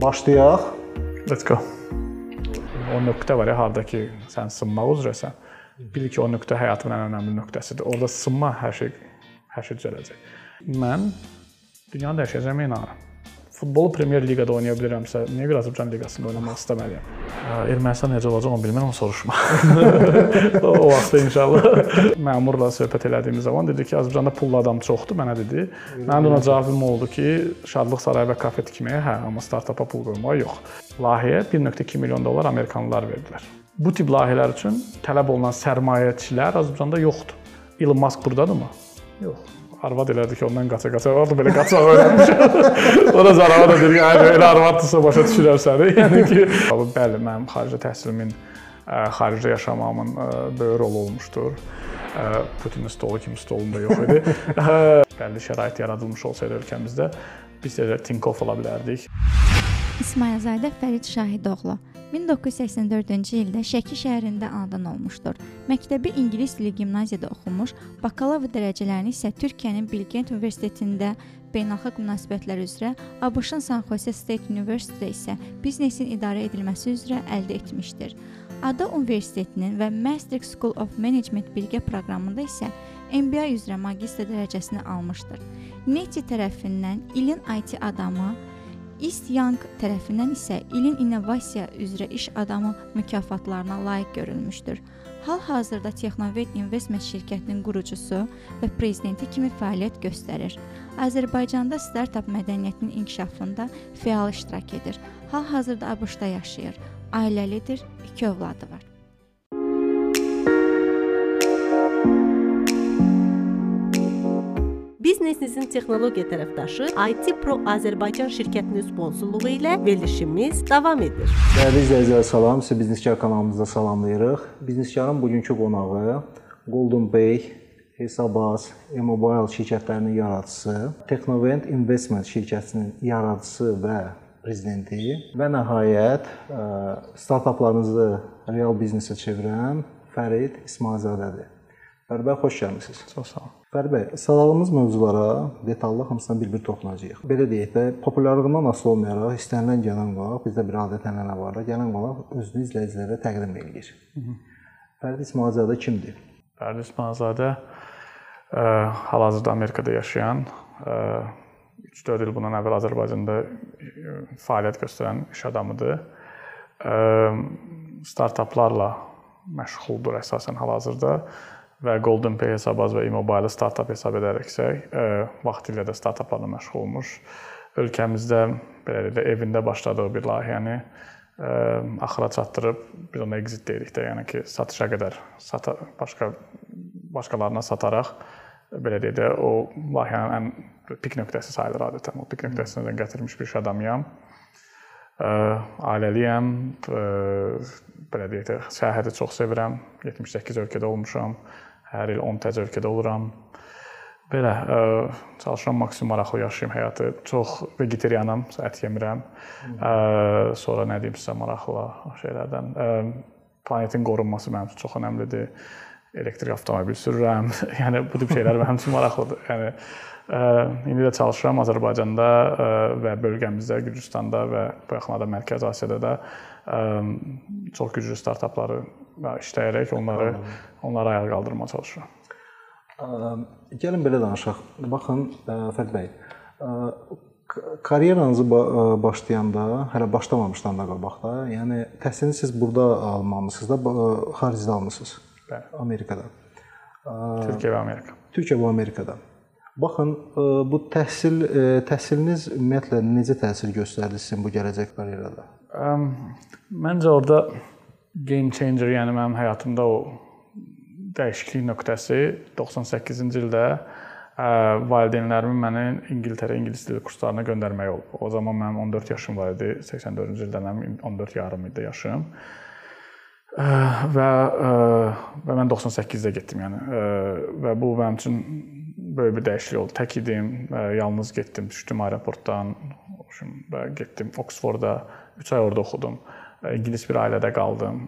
Başlayaq. Let's go. O nöqtə var ya, harda ki, sən sınmaq üzrəsən. Bil ki, o nöqtə həyatının ən önəmli nöqtəsidir. Orda sınma hər şey hər şey düzələcək. Mən dünyanı dəyişəcəyimə inanıram. Futbolu Premyer Liqada oynaya bilirəmsə, niyə bir Azərbaycan liqasında oynamaq istəməliyəm? Ermənistan necə olacaq onu bilmirəm, soruşma. o vaxt inşallah. Məmurla söhbət elədiyimiz zaman dedi ki, Azərbaycanda pullu adam çoxdur, mənə dedi. Mənim ona cavabım oldu ki, Şadlıq sarayı və kafe tikməyə hə, amma startapa pul qoymağa yox. Layihəyə 1.2 milyon dollar amerikanlılar verdilər. Bu tip layihələr üçün tələb olunan sərmayəçilər Azərbaycanda yoxdur. Elon Musk burdadırmı? Yox arvad elədi ki, ondan qaça-qaça. Orada belə qaçaq öyrənmişəm. Ora zarava da ki, ay elə arvaddırsa başa düşürəm səni. Yəni ki, bəli, mənim xaricdə təhsilimin, xaricdə yaşamağımın böyük rolu olmuşdur. Putinin stolu kimi stolunda yox idi. Bəlli şərait yaradılmış olsaydı ölkəmizdə biz də Tinkoff ola bilərdik. İsmayılzadə Fərid Şahidoğlu 1984-cü ildə Şəki şəhərində anadan olmuşdur. Məktəbi ingilis dili gimnaziyada oxumuş, bakalavr dərəcələrini isə Türkiyənin Bilkent Universitetində beynəlxalq münasibətlər üzrə, ABŞ-ın San Jose State University isə biznesin idarə edilməsi üzrə əldə etmişdir. Ada Universitetinin və Master School of Management birgə proqramında isə MBA üzrə magistr dərəcəsini almışdır. NETI tərəfindən ilin IT adamı East Young tərəfindən isə ilin innovasiya üzrə iş adamı mükafatlarına layiq görülmüşdür. Hal-hazırda Texnovet Investment şirkətinin qurucusu və prezidenti kimi fəaliyyət göstərir. Azərbaycanda startap mədəniyyətinin inkişafında fəal iştirak edir. Hal-hazırda ABŞ-da yaşayır. Ailəlidir, 2 övladı var. Biznesinizin texnologiya tərəfdaşı IT Pro Azərbaycan şirkətinin sponsorluğu ilə verilişimiz davam edir. Dəyərli izləyicilər, salam. Sizi Bizneskar kanalımızda salamlayırıq. Bizneskarın bugünkü qonağı Golden Bay Hesabaz, E-Mobile şirkətlərinin yaradıcısı, Technovent Investment şirkətinin yaradıcısı və prezidenti və nəhayət startaplarınızı real biznesə çevirən Fərid İsmayılzadədir. Fərid bəy, xoş gəlmisiniz. Çox sağ olun. Fərid bəy, sadalığımız mövzulara detallı hamısına bir-bir toxunacağıq. Belə deyək də, populyarlığından asılı olmayaraq istənilən gələn qonaq, bizdə bir adət-ənənə var da, gələn qonaq özünü izləyicilərə təqdim edir. Fərid İsmayılzadə kimdir? Fərid İsmayılzadə hal-hazırda Amerikada yaşayan 3-4 il bundan əvvəl Azərbaycanda fəaliyyət göstərən iş adamıdır. Startaplarla məşğuldur əsasən hal-hazırda və Golden Pay hesabaz və iMobile startap hesab edərəksək, e, vaxtilə də startaplarla məşğul olmuş. Ölkəmizdə belə də evində başladığı bir layihəni e, axıra çatdırıb biz ona exit deyirik də, yəni ki, satışa qədər sata başqa başqalarına sataraq belə deyək də o layihənin ən pik nöqtəsi sayılır adətən. O pik nöqtəsinə gətirmiş bir iş adamıyam. E, ailəliyəm. Belə deyək də, səyahəti çox sevirəm. 78 ölkədə olmuşam. Hər il 10 təcə ölkədə oluram. Belə ə, çalışıram maksimum maraqlı yaşayım həyatı. Çox vegetarianam, ət yemirəm. Ə, sonra nə deyim sizə maraqlı şeylərdən. Ə, planetin qorunması mənim üçün çox əhəmilidir. Elektrik avtomobil sürürəm. yəni bu tip şeylər mənim üçün maraqlıdır. Yəni ə, indi də çalışıram Azərbaycanda ə, və bölgəmizdə, Gürcüstanda və bu yaxınlarda Mərkəzi Asiyada da çox güclü startapları işləyərək onları onları ayağa qaldırmağa çalışıram. Gəlin belə danışaq. Baxın Fərid bəy, karyeranızı başlayanda, hələ başlamamışdan da qabaq da, yəni təhsilini siz burada almamısınız da, xaricdə almısınız? Bəli. Amerikada. Türkiyə və Amerika. Türkiyə və Amerikada. Baxın, bu təhsil təhsiliniz ümumiyyətlə necə təsir göstərdi sizin bu gələcək karyerada? Məncə orada game changer, yəni mənim həyatımda o dəyişiklik nöqtəsi 98-ci ildə valideynlərimin məni İngiltərə ingilis dili kurslarına göndərməyi olub. O zaman mənim 14 yaşım var idi. 84-cü ildə mənim 14 yarım idi yaşım. Və və mən 98-də getdim, yəni və bu mənim üçün böyük bir dəyişiklik oldu. Tək idim, yalnız getdim, düşdüm aeroportdan, və getdim Oksforda 3 ay orada oxudum ingilis bir ailədə qaldım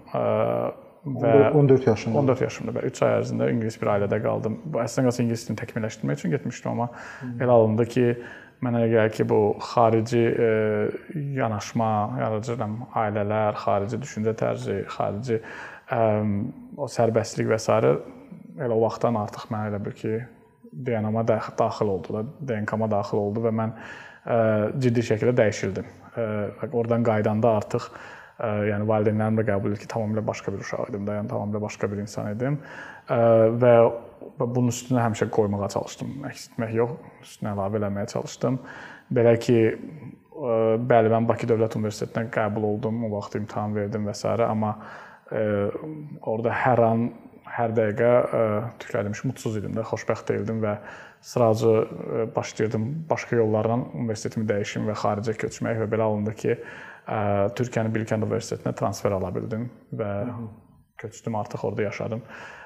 və 14 yaşında 14 yaşımda və 3 ay ərzində ingilis bir ailədə qaldım. Bu əslində qalsa ingilis dilini təkmilləşdirmək üçün getmişdim, amma elə alındı ki, Mənə gəlir ki, bu xarici e, yanaşma, yaradıcıram ailələr, xarici düşüncə tərzi, xarici ə, o sərbəstlik və s. elə o vaxtdan artıq mənə elə bir ki, DNA-ma daxil oldu da, DNK-ma daxil oldu və mən ciddi şəkildə dəyişildim. Ə, oradan qaydanda artıq ə, yəni valideynlərim də qəbul etdi ki, tamamilə başqa bir uşaq idim da, yəni tamamilə başqa bir insan idim. Və bunun üstünə həmişə qoymağa çalışdım. Əks etmək yox, üstünə əlavə eləməyə çalışdım. Belə ki, ə, bəli mən Bakı Dövlət Universitetinə qəbul oldum, o vaxt imtahan verdim və s. amma ə, orada hər an hər dəqiqə ə, tüklədimiş mutsuz idim də, xoşbəxt deyildim və sıracı ə, başlayırdım başqa yollarla universitetimi dəyişim və xaricə köçmək və belə alındı ki, ə, Türkiyənin Bilkənd Universitetinə transfer ala bildim və köçdüm, artıq orada yaşadım.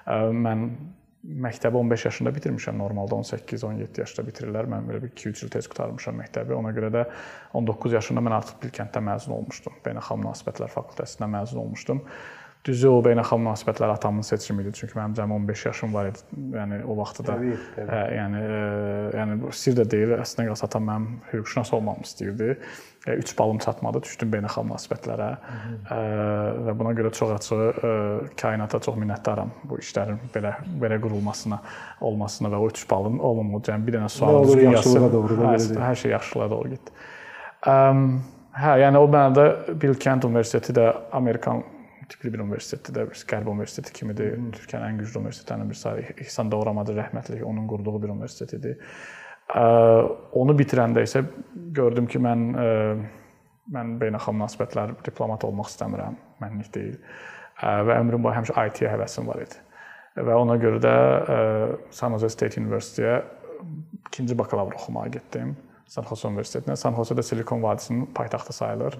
Ə, mən məktəbi 15 yaşında bitirmişəm. Normalda 18-17 yaşda bitirirlər. Mən belə bir 2-3 il tez qurtarmışam məktəbi. Ona görə də 19 yaşında mən artıq Bilkənddə məzun olmuşdum. Beynəlxalq münasibətlər fakültəsindən məzun olmuşdum. Düzü o beynəlxalq münasibətlər atamın seçimi idi. Çünki mənim cəmi 15 yaşım var idi. Yəni o vaxtda da Təbii, təbii. Hə, yəni e, yəni bu sir də deyil. Əslində qalsa atam mənim hüquqşünas olmamı istəyirdi. 3 balım çatmadı, düşdüm beynəlxalq münasibətlərə. Ə, və buna görə çox açıq ə, kainata çox minnətdaram bu işlərin belə belə qurulmasına, olmasına və o 3 balın olmaması. Yəni bir dənə sual düzgün yaxşılığa doğru da Hə, hər şey yaxşılığa doğru getdi. Ə, hə, yəni o mənada Bilkent Universiteti də Amerikan tipli bir universitetdir də, Qərb Universiteti kimidir. Türkiyənin ən güclü universitetlərindən birisi. İhsan Doğramadır rəhmətlik onun qurduğu bir universitet idi. Ə, onu bitirəndə isə gördüm ki, mən mən beynəlxalq münasibətlər diplomat olmaq istəmirəm, mənlik deyil. Və ömrüm boyu həmişə IT-yə həvəsim var idi. Və ona görə də San Jose State University-yə ikinci bakalavr oxumağa getdim. San Jose Universitetinə. San Jose də Silikon vadisinin paytaxtı sayılır.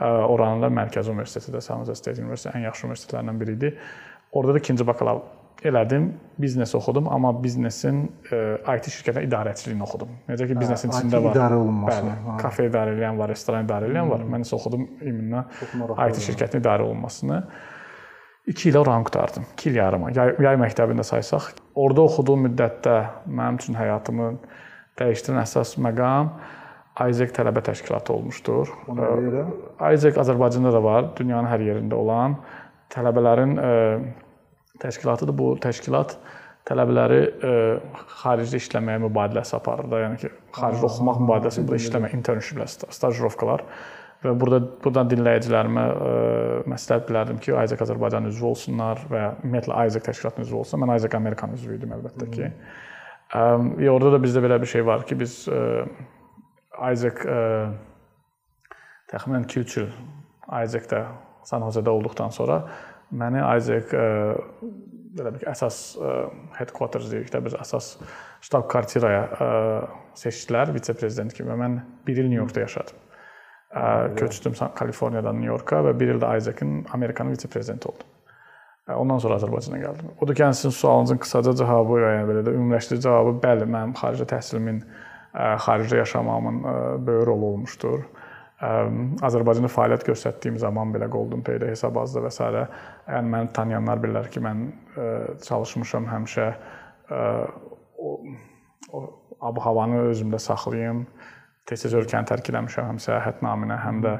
Ə, Oranın da mərkəzi universiteti də San Jose State University ən yaxşı universitetlərindən biri idi. Orada da ikinci bakalavr elədim. Biznes oxudum, amma biznesin ə, IT şirkətinə idarəçiliyini oxudum. Necə ki, biznesin IT içində var. idarə olunmasını, Bəli, ha. kafe idarə edən var, restoran idarə edən var. Mən isə oxudum ümumən IT şirkətinin idarə olunmasını. 2 il oranı qurtardım. 2 il yarıma. Yay, yay məktəbində saysaq, orada oxuduğum müddətdə mənim üçün həyatımı dəyişdirən əsas məqam Isaac tələbə təşkilatı olmuşdur. Isaac Azərbaycanda da var, dünyanın hər yerində olan tələbələrin təşkilatıdır. Bu təşkilat tələbələri xaricdə işləməyə mübadiləsi aparır da, yəni ki, xaricdə oxumaq mübadiləsi, burada işləmə, internshiplər, stajrovkalar və burada buradan dinləyicilərimə məsləhət bilərdim ki, Isaac Azərbaycan üzvü olsunlar və ümumiyyətlə Isaac təşkilatının üzvü olsun. Mən Isaac Amerikan üzvü idim əlbəttə ki. Ə, orada da bizdə belə bir şey var ki, biz ə, Isaac ə, təxminən 2-3 il Isaac-də San Jose-də olduqdan sonra məni Isaac ə, belə bir əsas ə, headquarters deyirik də biz əsas ştab kvartiraya seçdilər vitse-prezident kimi və mən 1 il New Yorkda yaşadım. Ə, köçdüm San- Kaliforniyadan New Yorka və 1 il də Isaac-ın Amerikanın vitse-prezidenti oldum. Ondan sonra Azərbaycana gəldim. O da yəni sizin sualınızın qısaca cavabı, yəni belə də ümumiləşdirici cavabı, bəli, mənim xaricdə təhsilimin, xaricdə yaşamağımın böyük rolu olmuşdur. Azərbaycanda fəaliyyət göstərdiyim zaman belə Golden Pay-də, Hesabazda və s. yəni məni tanıyanlar bilirlər ki, mən çalışmışam həmişə o, o ab-havanı özümdə saxlayım. Tez-tez ölkəni tərk eləmişəm həm səyahət naminə, həm də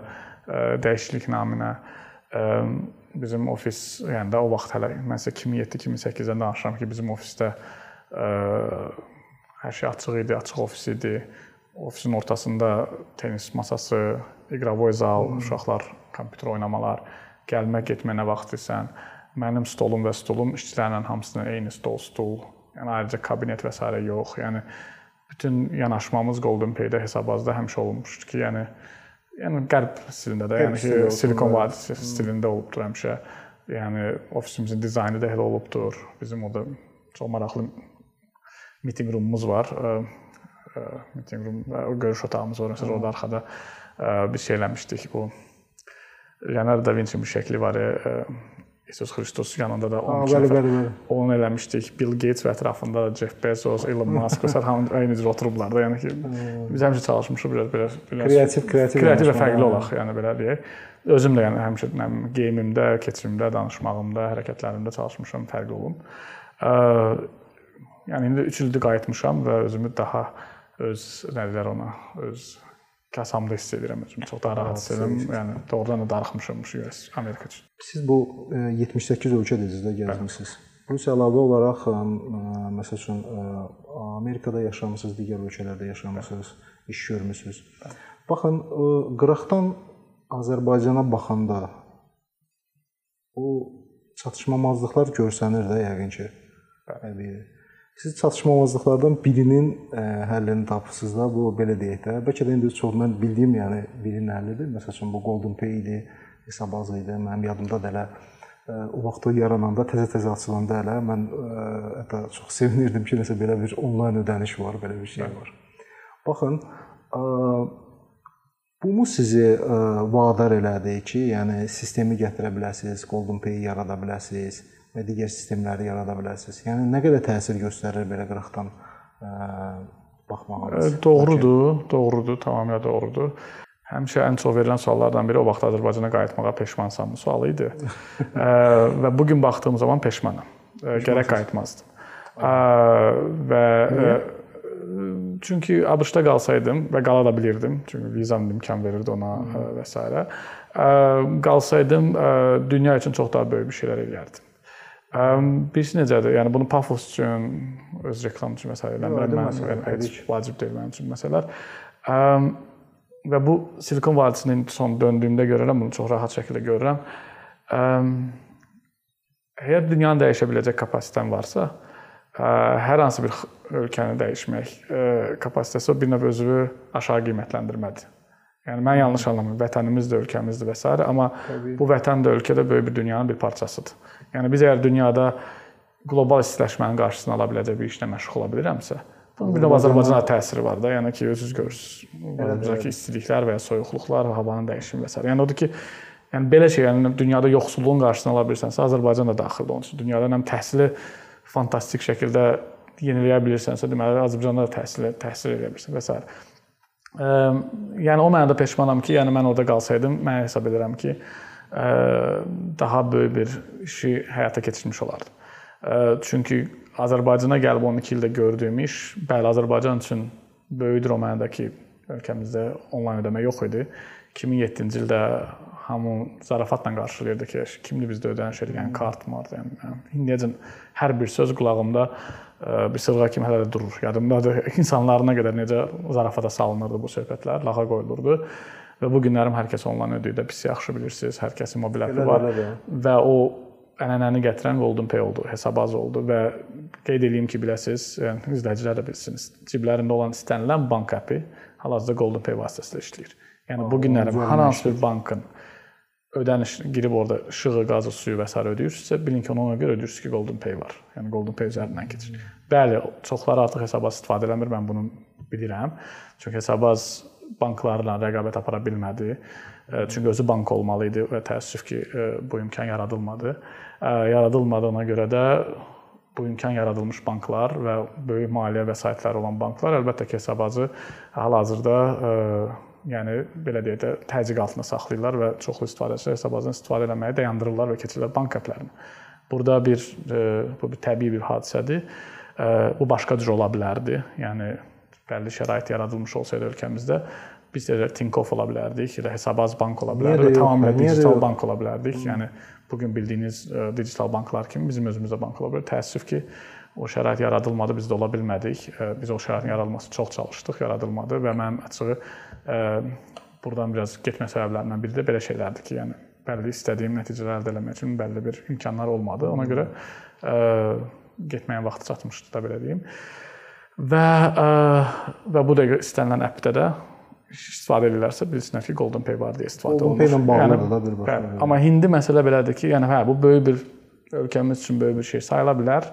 dəyişiklik naminə. Ə, bizim ofis, yəni də o vaxt hələ mən sizə 2007-2008-də danışıram ki, bizim ofisdə ə, hər şey açıq idi, açıq ofis idi. Ofisin ortasında tenis masası, iqravoy zal, uşaqlar kompüter oynamalar, gəlmə, getmə nə vaxt isən. Mənim stolum və stulum işçilərlə hamısının eyni stol, stul. Yəni ayrıca kabinet və s. yox. Yəni bütün yanaşmamız Golden Pay-də hesabazda həmişə olmuşdu ki, yəni yəni qərb stilində də, yəni stili ki, Silikon vadisi stilində olubdur həmişə. Yəni ofisimizin dizaynı da elə olubdur. Bizim orada çox maraqlı meeting roomumuz var. Ə, o görüş otağımız var. Məsələn, orada arxada bir şey eləmişdik. Bu Leonardo da Vinci bir şəkli var. Ə, İsus Xristos yanında da Ha, 12 bəli, bəli, bəli. onu eləmişdik. Bill Gates və ətrafında da Jeff Bezos, Elon Musk və sair hamı eyni cür oturublar da. Yəni ki, biz həmişə çalışmışıq biraz belə biraz Kreativ, kreativ kreativ və fərqli olaq, yəni belə deyək. Özüm də yəni həmişə nə bilim, geyimimdə, keçimimdə, danışmağımda, hərəkətlərimdə çalışmışam, fərqli olum. Yəni indi 3 ildir qayıtmışam və özümü daha öz nə deyirlər ona, öz kasamda hiss edirəm özümü. Çox daha rahat hiss edirəm. Yəni doğrudan da darıxmışam US Amerika üçün. Siz bu e, 78 ölkə dediniz də gəzmisiniz. Rusiya əlavə olaraq ə, məsəl üçün ə, Amerikada yaşamısınız, digər ölkələrdə yaşamısınız, iş görmüsüz. Baxın, qıraqdan Azərbaycana baxanda o çatışmamazlıqlar görsənir də yəqin ki. Bəli. Siz çatışmamazlıqlardan birinin ə, həllini tapırsınız da, bu belə deyək də. Bəlkə də indi çox mən bildiyim, yəni birinin həllidir. Məsəl üçün bu Golden Pay idi, hesab bazı idi. Mənim yadımdadır hələ ə, vaxt o yarananda təzə-təzə açılanda hələ mən ə, hətta çox sevinirdim ki, nəsə belə bir onlayn ödəniş var, belə bir şey var. Baxın, ə, bu mu sizi vadar elədi ki, yəni sistemi gətirə bilərsiniz, Golden Pay yarada bilərsiniz və digər sistemləri yarada bilərsiniz. Yəni nə qədər təsir göstərir belə qıraqdan ə, baxmağınız? Doğrudur, doğrudur, tamamilə doğrudur. Həmişə ən çox verilən suallardan biri o vaxt Azərbaycana qayıtmağa peşmansanmı sualı idi. Ə, və bu gün baxdığım zaman peşmanam. Gərək qayıtmazdım. Və ə, çünki ABŞ-da qalsaydım və qala da bilirdim, çünki vizam imkan verirdi ona və s. Qalsaydım dünya üçün çox daha böyük bir şeylər edərdim. Birisi necədir? Yəni bunu pafos üçün, öz reklam üçün məsələ eləmirəm. Mən yəni, heç vacib deyil mənim üçün məsələlər. Və bu Silikon vadisinin son döndüyümdə görürəm, bunu çox rahat şəkildə görürəm. Əgər dünyanı dəyişə biləcək kapasitem varsa, hər hansı bir ölkəni dəyişmək kapasitəsi o bir növ özünü aşağı qiymətləndirmədir. Yəni mən yanlış anlamıram. Vətənimizdir, ölkəmizdir və s. amma Təbii. bu vətən də ölkə də böyük bir dünyanın bir parçasıdır. Yəni biz əgər dünyada qlobal istiləşmənin qarşısını ala biləcək bir işlə məşğul ola bilirəmsə, bunun bir də Azərbaycana təsiri var da. Yəni ki, özünüz görürsüz. Buradakı istiliklər və ya soyuqluqlar, havanın dəyişimi və s. Yəni odur ki, yəni belə şey, yəni dünyada yoxsulluğun qarşısını ala bilirsənsə, Azərbaycan da daxildir onun üçün. Dünyada həm təhsili fantastik şəkildə yeniləyə bilirsənsə, deməli Azərbaycanda da təhsil təhsil edə bilirsən və s. Yəni o mənada peşmanam ki, yəni mən orada qalsaydım, mən hesab edirəm ki, daha böyük bir işi həyata keçirmiş olardım. Çünki Azərbaycana gəlib 12 ildə gördüyüm iş, bəli, Azərbaycan üçün böyükdür o mənada ki, ölkəmizdə onlayn ödəmə yox idi. 2007-ci ildə hamı zarafatla qarşılayırdı ki, kimdir bizdə ödəniş edən kart var, yəni indiyəcən hər bir söz qulağımda bir sırğa kimi hələ də durur. Yadımdadır. İnsanlarına qədər necə zarafata salınırdı bu söhbətlər, lağa qoyulurdu. Və bu günlərim hər kəs ondan ödəyir də pis yaxşı bilirsiniz. Hər kəsin mobil əpi var və o ənənəni gətirən Golden Pay oldu, hesabaz oldu və qeyd edeyim ki, biləsiniz, yəni izləyicilər də bilsiniz. Ciblərində olan istənilən bank əpi hal-hazırda Golden Pay vasitəsilə işləyir. Yəni bu günlərim hər hansı bir bankın ödəniş girib orada işığı, qazı, suyu və s. ödəyirsinizsə, bilin ki, ona görə ödəyirsiniz ki, Golden Pay var. Yəni Golden Pay üzərindən keçir. Bəli, çoxları artıq hesabaz istifadə eləmir, mən bunu bilirəm. Çünki hesabaz banklarla rəqabət apara bilmədi. Çünki özü bank olmalı idi və təəssüf ki, bu imkan yaradılmadı. Yaradılmadığına görə də bu imkan yaradılmış banklar və böyük maliyyə vəsaitləri olan banklar əlbəttə ki, hesabazı hal-hazırda yəni belə deyək də təzyiq altında saxlayırlar və çoxlu istifadəçilər hesabazdan istifadə etməyi dayandırırlar və keçirlər bank əplərinə. Burada bir bu bir təbii bir hadisədir. Bu başqa cür ola bilərdi. Yəni bəlli şərait yaradılmış olsaydı ölkəmizdə biz də Tinkoff ola bilərdik, ya da Hesabaz bank ola bilərdi və tamamilə digital bank ola bilərdik. Yəni bu gün bildiyiniz digital banklar kimi bizim özümüzdə bank ola bilər. Təəssüf ki, o şərait yaradılmadı, biz də ola bilmədik. Biz o şəraitin yaradılması çox çalışdıq, yaradılmadı və mənim açığı burdan biraz getmə səbəblərindən biri də belə şeylərdir ki, yəni bəlli istədiyim nəticələr əldə etmək üçün bəlli bir imkanlar olmadı. Ona görə getməyə vaxtı çatmışdı da belə deyim. Və və bu dəqiqə istənilən appdə də istifadə edirlərsə bilsinlər ki, Golden Pay var deyə istifadə olunur. Golden Pay ilə bağlıdır yəni, da birbaşa. Bəli. Amma indi məsələ belədir ki, yəni hə, bu böyük bir ölkəmiz üçün böyük bir şey sayıla bilər.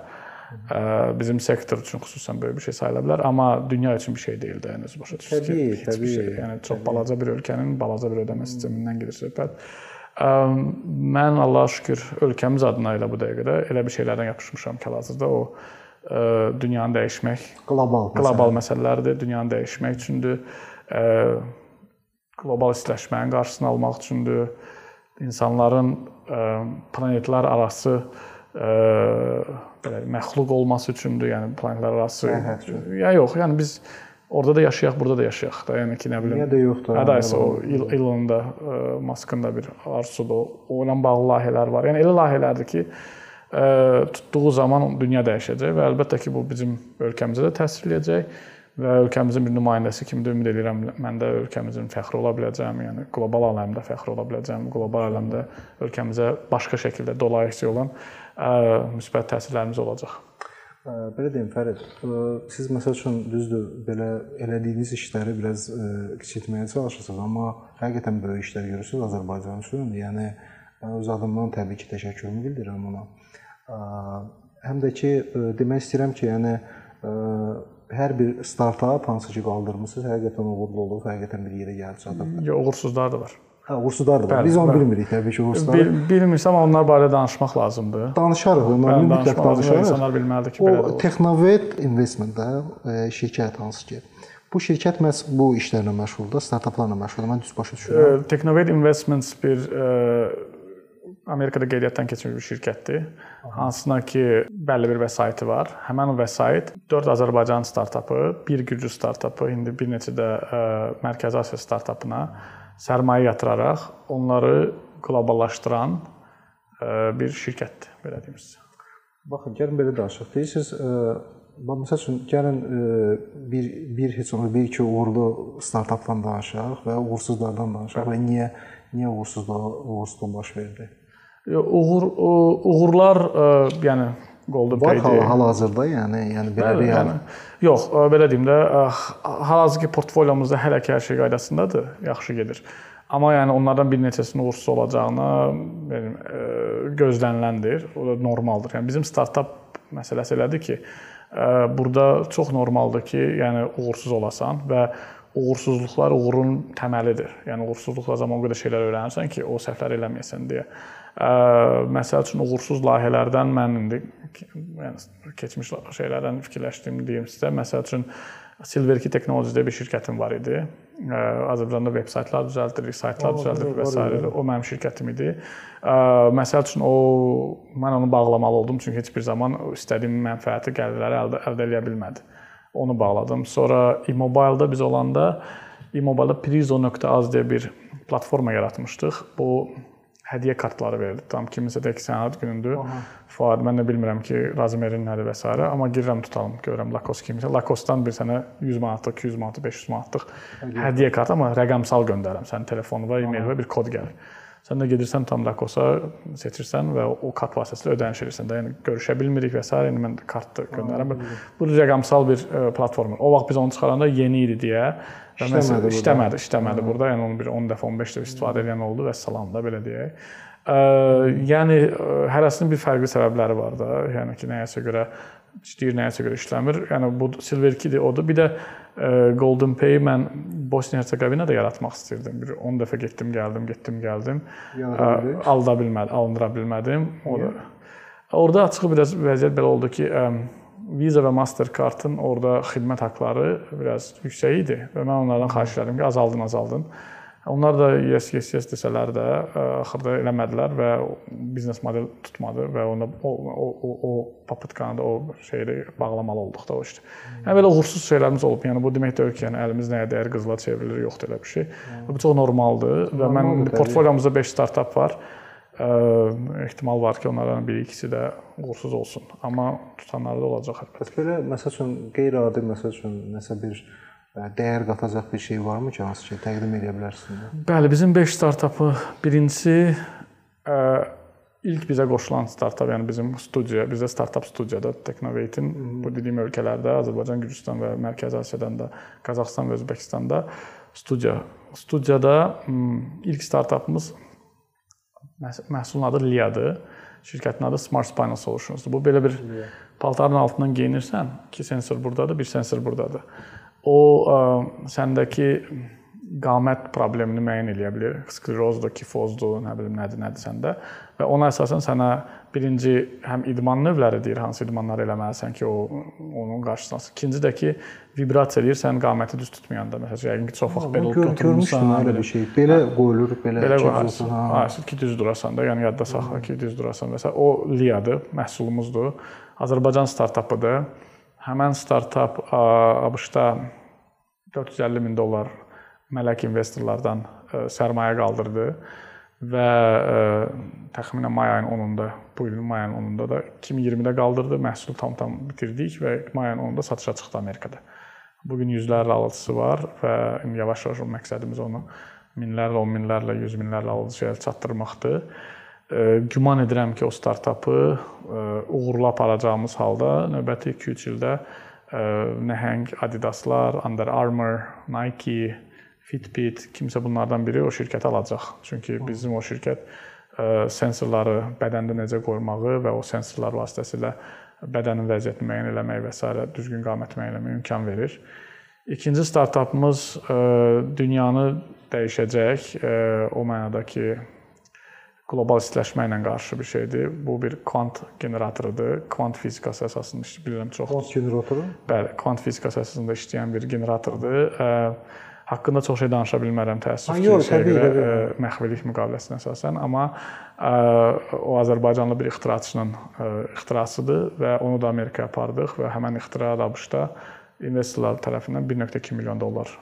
Bizim sektor üçün xüsusən böyük bir şey sayıla bilər, amma dünya üçün bir şey deyil də, yəni özü başa düşürsünüz. Təbii, təbii. Şey. Yəni çox təbii. balaca bir ölkənin balaca bir ödəmə sistemindən gedir söhbət. Mən Allah'a şükür ölkəmiz adına elə bu dəqiqədə elə bir şeylərdən yapışmışam ki, hazırda o dünyanı dəyişmək qlobal qlobal məsələlərdir. Dünyanı dəyişmək üçündür qlobal istiləşmənin qarşısını almaq üçündür. İnsanların planetlər arası belə məxluq olması üçündür, yəni planetlər arası. Ya yox, yəni biz Orada da yaşayaq, burada da yaşayaq da. Yəni ki, nə bilim. Niyə də yoxdur? Hə, da o Elon da, ə, Musk'ın da bir arzusudur. O ilə bağlı layihələr var. Yəni elə layihələrdir ki, tutduğu zaman dünya dəyişəcək və əlbəttə ki, bu bizim ölkəmizə də təsir eləyəcək və ölkəmizin bir nümayəndəsi kimi də ümid edirəm mən də ölkəmizin fəxri ola biləcəyəm, yəni qlobal aləmdə fəxri ola biləcəyəm, qlobal aləmdə ölkəmizə başqa şəkildə dolayıcı olan müsbət təsirlərimiz olacaq. Belə deyim Fərid, siz məsəl üçün düzdür, belə elədiyiniz işləri biraz kiçiltməyə çalışırsınız, amma həqiqətən böyük işlər görürsüz Azərbaycan üçün. Yəni öz adımdan təbii ki, təşəkkürümü bildirirəm ona. Həm də ki, demək istəyirəm ki, yəni hər bir startap hansı ki qaldırmısınız, həqiqətən uğurlu olub, həqiqətən bir yerə gəlib çatıb. Uğursuzlar da var. Hə, uğursuzlar da var. Bəli, Biz onu bəli. bilmirik təbii ki, uğursuzları. Bil, bilmirsəm onlar barədə danışmaq lazımdır. Danışarıq, onları Bəli, mütləq danışarıq. İnsanlar bilməlidir ki, belə O olur. Technovet Investment də e, şirkət hansı ki, bu şirkət məhz bu işlərlə məşğuldur, startaplarla məşğuldur. Mən düz başa düşürəm. Technovet Investments bir ə, Amerikada qeydiyyatdan keçmiş bir şirkətdir. Hansına ki, bəlli bir vəsaiti var. Həmin o vəsait 4 Azərbaycan startapı, bir Gürcü startapı, indi bir neçə də ə, Mərkəzi Asiya startapına sərmayə yatıraraq onları qloballaşdıran ə, bir şirkətdir, belə deyim sizə. Baxın, gəlin belə danışaq. Deyirsiniz, e, bax məsəl üçün gəlin e, bir bir heç olmasa bir iki uğurlu startapdan danışaq və uğursuzlardan danışaq və niyə niyə uğursuzluğa uğursuzluq baş verdi? Uğur uğurlar ə, yəni Golden Var hal hal-hazırda, yəni yəni belə real. yəni yox, ə, belə deyim də, ə, hal-hazırki portfolyomuzda hələ ki hər şey qaydasındadır, yaxşı gedir. Amma yəni onlardan bir neçəsinin uğursuz olacağına ə, gözləniləndir. O da normaldır. Yəni bizim startap məsələsi elədir ki, burada çox normaldır ki, yəni uğursuz olasan və uğursuzluqlar uğurun təməlidir. Yəni uğursuzluqla zaman o qədər şeylər öyrənirsən ki, o səhvləri eləməyəsən deyə. Ə, məsəl üçün uğursuz layihələrdən mən indi yəni keçmiş şeylərdən fikirləşdiyim deyim sizə. Məsəl üçün Silverkey Technologies deyə bir şirkətim var idi. Azərbaycanda veb saytlar düzəldirik, saytlar düzəldirik və s. O mənim şirkətim idi. Məsəl üçün o mən onu bağlamalı oldum çünki heç bir zaman istədiyim mənfəəti, gəlirləri əldə, əldə edə bilmədi. Onu bağladım. Sonra iMobile-da biz olanda iMobile-da Prizo.az deyə bir platforma yaratmışdıq. Bu hədiyyə kartları verildi. Tam kiminsə də ki, sən ad günündür. Fuad mən də bilmirəm ki, Razumerin nədir və s. amma girirəm tutalım, görürəm Lacoste kimisə. Lacoste-dan bir sənə 100 manatlıq, 200 manatlıq, 500 manatlıq hədiyyə kartı, amma rəqəmsal göndərirəm. Sənin telefonuna, e-mailə bir kod gəlir. Sən də gedirsən tam Lacoste-a seçirsən və o kart vasitəsilə ödəniş edirsən də. Yəni görüşə bilmirik və s. İndi mən kartı göndərirəm. Bu rəqəmsal bir e, platforma. O vaxt biz onu çıxaranda yeni idi deyə İşləmədi işləmədi, işləmədi burada. Yəni onu bir 10 dəfə, 15 dəfə istifadə edən oldu və salam da belə deyək. Ə, yəni ə, hərəsinin bir fərqli səbəbləri var da. Yəni ki, nəyəsə görə işləyir, nəyəsə görə işləmir. Yəni bu Silverkey-dir, odur. Bir də ə, Golden Pay mən Bosniya-Herseqovinada yaratmaq istirdim. Bir 10 dəfə getdim, gəldim, getdim, gəldim. Ə, alda bilmədim, alındıra bilmədim. O da Orada açığı biraz vəziyyət belə oldu ki, ə, Visa və Mastercard-ın orada xidmət haqqları biraz yüksək idi və mən onlardan xahiş etdim ki, azaldın, azaldın. Onlar da yes, yes, yes desələr də ə, axırda eləmədilər və biznes model tutmadı və onda o o o, o papıtkanı da o şeyi bağlamalı olduq da o işte. Yəni belə uğursuz şeylərimiz olub. Yəni bu demək deyil ki, yəni əlimiz nəyə dəyər qızıla çevrilir, yoxdur elə bir şey. Bu çox normaldır və mən portfolyomuzda 5 startap var. Ə, ehtimal var ki, onlardan biri ikisi də uğursuz olsun, amma tutanlar da olacaq əlbəttə. Bəs belə məsəl üçün qeyri-adi məsəl üçün nəsə bir ə, dəyər qatacaq bir şey varmı ki, hansı ki təqdim edə bilərsiniz? Bəli, bizim 5 startapı birincisi ə, ilk bizə qoşulan startap, yəni bizim studiya, bizdə startap studiyada Technovate-in bu dediyim ölkələrdə, Azərbaycan, Gürcüstan və Mərkəzi Asiyadan da, Qazaxıstan və Özbəkistanda studiya. Studiyada ilk startapımız məhsulun adı Lia-dır. Şirkətin adı Smart Spinal Solutions-dur. Bu belə bir paltarın altından geyinirsən, iki sensor burdadır, bir sensor burdadır. O ə, səndəki qamət problemini müəyyən eləyə bilər. Sklerozdur, kifozdur, nə bilim nədir, nədir səndə. Və ona əsasən sənə birinci həm idman növləri deyir, hansı idmanlar eləməlisən ki, o onun qarşısını alsın. İkinci də ki, vibrasiya eləyir, sən qaməti düz tutmayanda. Məsələn, yəqin ki, çox vaxt belə Gör, görmüşdüm elə bir şey. Belə qoyulur, belə, Belə qoyarsın. ha. Ha, ki düz durasan da, yəni yadda saxla ki, düz durasan. Məsələn, o Liadır, məhsulumuzdur. Azərbaycan startapıdır. Həmin startap ABŞ-da 450 min dollar mələk investorlardan ə, sərmayə qaldırdı və ə, təxminən may ayının 10-unda, bu ilin may ayının 10-unda da 2020-də qaldırdı. Məhsulu tam-tam bitirdik və may ayının 10-da satışa çıxdı Amerikada. Bu gün yüzlərlə alıcısı var və yavaş-yavaş o məqsədimiz onu minlərlə, 10 minlərlə, 100 minlərlə alıcıya çatdırmaqdır. Güman edirəm ki, o startapı uğurlu aparacağımız halda növbəti 2-3 ildə nəhəng Adidaslar, Under Armour, Nike, Fitbit, kimsə bunlardan biri o şirkəti alacaq. Çünki bizim o şirkət sensorları bədəndə necə qoymağı və o sensorlar vasitəsilə bədənin vəziyyətini müəyyən etmək və s. düzgün qamət müəyyən etməyə imkan verir. İkinci startapımız dünyanı dəyişəcək o mənada ki, qlobal istiləşmə ilə qarşı bir şeydir. Bu bir kvant generatorudur. Kvant fizikası əsasında bilirəm çox. Kvant generatoru? Bəli, kvant fizikası əsasında işləyən bir generatordur. Haqqında çox şey danışa bilmərəm təəssüf ki, şeyə görə məxfilik müqaviləsinə əsasən, amma o Azərbaycanlı bir ixtiraçının ixtirasıdır və onu da Amerikaya apardıq və həmin ixtira ABŞ-da investorlar tərəfindən 1.2 milyon dollar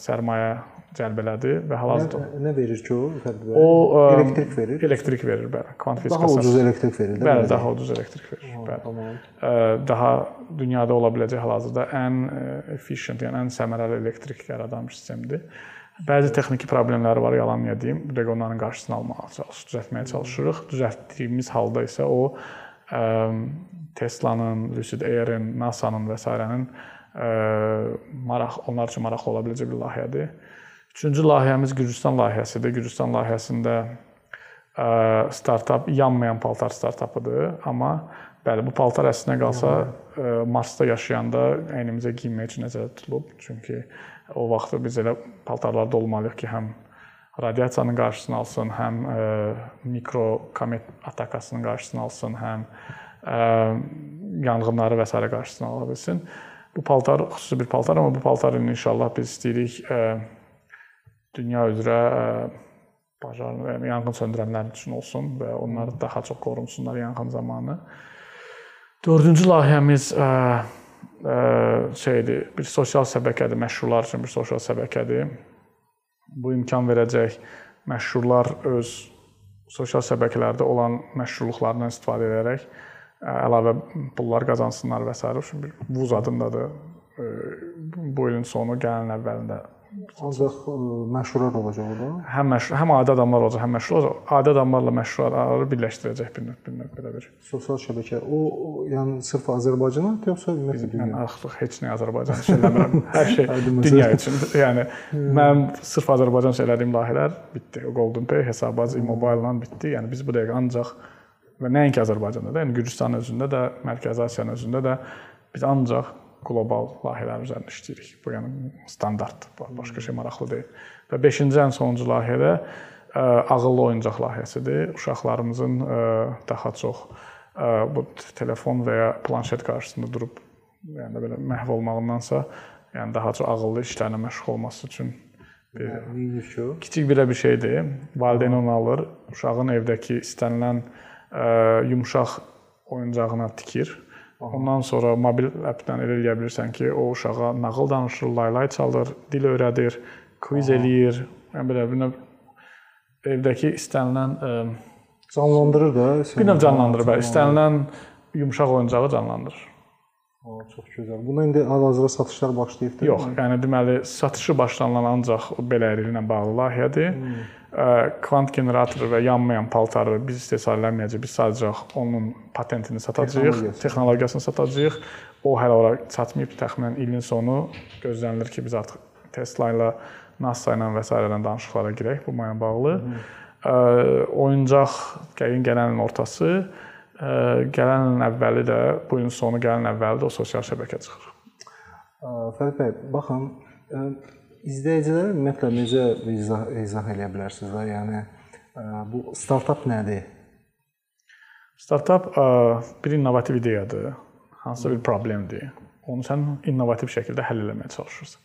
sərmayə cəlb elədi və hal-hazırda nə, nə verir ki o? Fərqli o elektrik verir. Elektrik verir, bəli. Kvant fizikası. Daha ucuz elektrik verir, də? Bəli, daha ucuz elektrik verir. Bəli. Tamam. Daha dünyada ola biləcək hal-hazırda ən efficient, yəni ən səmərəli elektrik yaradan bir sistemdir. Bəzi texniki problemləri var, yalan deyim. Bu dəqiqə onların qarşısını almağa çalışırıq, düzəltməyə çalışırıq. Düzəltdiyimiz halda isə o Tesla-nın, Lucid Air-in, NASA-nın və s.'nin maraq onlar üçün maraqlı ola biləcək bir layihədir. Üçüncü layihəmiz Gürcüstan layihəsidir. Gürcüstan layihəsində startap yanmayan paltar startapıdır, amma bəli bu paltar əslinə qalsa Marsda yaşayanda əynimizə geyinmək üçün nəzərdə tutulub. Çünki o vaxt biz elə paltarlarda olmalıyıq ki, həm radiasiyanın qarşısını alsın, həm mikro komet atakasının qarşısını alsın, həm yanğınları və s. qarşısını ala bilsin. Bu paltar xüsusi bir paltar, amma bu paltarın inşallah biz istəyirik dünya üzrə bacar, yəni yanğın söndürənlər üçün olsun və onlar daha çox qorunsunlar yanğın zamanı. Dördüncü layihəmiz ə, ə, şeydir, bir sosial şəbəkədir, məşhurlar üçün bir sosial şəbəkədir. Bu imkan verəcək məşhurlar öz sosial şəbəkələrdə olan məşhurluqlarından istifadə edərək əlavə pullar qazansınlar və s. bir Vuz adındadır. Bu ilin sonu gələn əvvəlində Ancaq ə, məşhurlar olacaq orada. Həm məşhur, həm adi adamlar olacaq, həm məşhur olacaq. Adi adamlarla məşhurları birləşdirəcək bir növ, bir növ belə bir. Sosial şəbəkə. O, o yəni sırf Azərbaycana yoxsa ümumiyyətlə dünya? Mən artıq heç nə Azərbaycan üçün eləmirəm. Hər şey dünya üçün. Yəni mənim sırf Azərbaycan üçün elədiyim layihələr bitdi. O Golden Pay, Hesabaz, Immobile-la bitdi. Yəni biz bu dəqiqə ancaq və nəinki Azərbaycanda da, yəni Gürcüstanın özündə də, Mərkəzi Asiyanın özündə də biz ancaq qlobal layihələr üzərində işləyirik. Bu yəni standart, başqa şey maraqlı deyil. Və 5-ci ən sonuncu layihə də ə, ağıllı oyuncaq layihəsidir. Uşaqlarımızın ə, daha çox ə, bu telefon və ya planşet qarşısında durub yəni belə məhv olmağındansa, yəni daha çox ağıllı işlərlə məşğul olması üçün bir kiçik belə bir şeydir. Valideyn onu alır, uşağın evdəki istənilən yumşaq oyuncağına tikir Ondan sonra mobil appdən elə eləyə bilirsən ki, o uşağa nağıl danışır, laylay çalır, dil öyrədir, kviz eləyir. Yəni belə bir növ evdəki istənilən ə, canlandırır da. Bir növ canlandırır, bəli. İstənilən yumşaq oyuncağı canlandırır. O, çox gözəl. Buna indi hal-hazırda satışlar başlayıbdır. Yox, yəni deməli satışı başlanılan ancaq belə ilə bağlı layihədir. Hmm kvant generatoru və yanmayan paltarı biz istehsal eləməyəcəyik. Biz sadəcə onun patentini satacağıq, texnologiyasını satacağıq. O hələ ora çatmayıb. Təxminən ilin sonu gözlənilir ki, biz artıq Tesla ilə, NASA ilə və s. ilə danışıqlara girək bu maya bağlı. Hı. Oyuncaq gəlin gələn ilin ortası, gələn ilin əvvəli də, bu ilin sonu gələn əvvəli də o sosial şəbəkə çıxır. Fərid bəy, baxın, İzləyicilərə ümumiyyətlə necə izah, izah eləyə bilərsiniz də? Yəni bu startap nədir? Startap bir innovativ ideyadır. Hansısa bir problemdir. Onu sən innovativ şəkildə həll etməyə çalışırsan.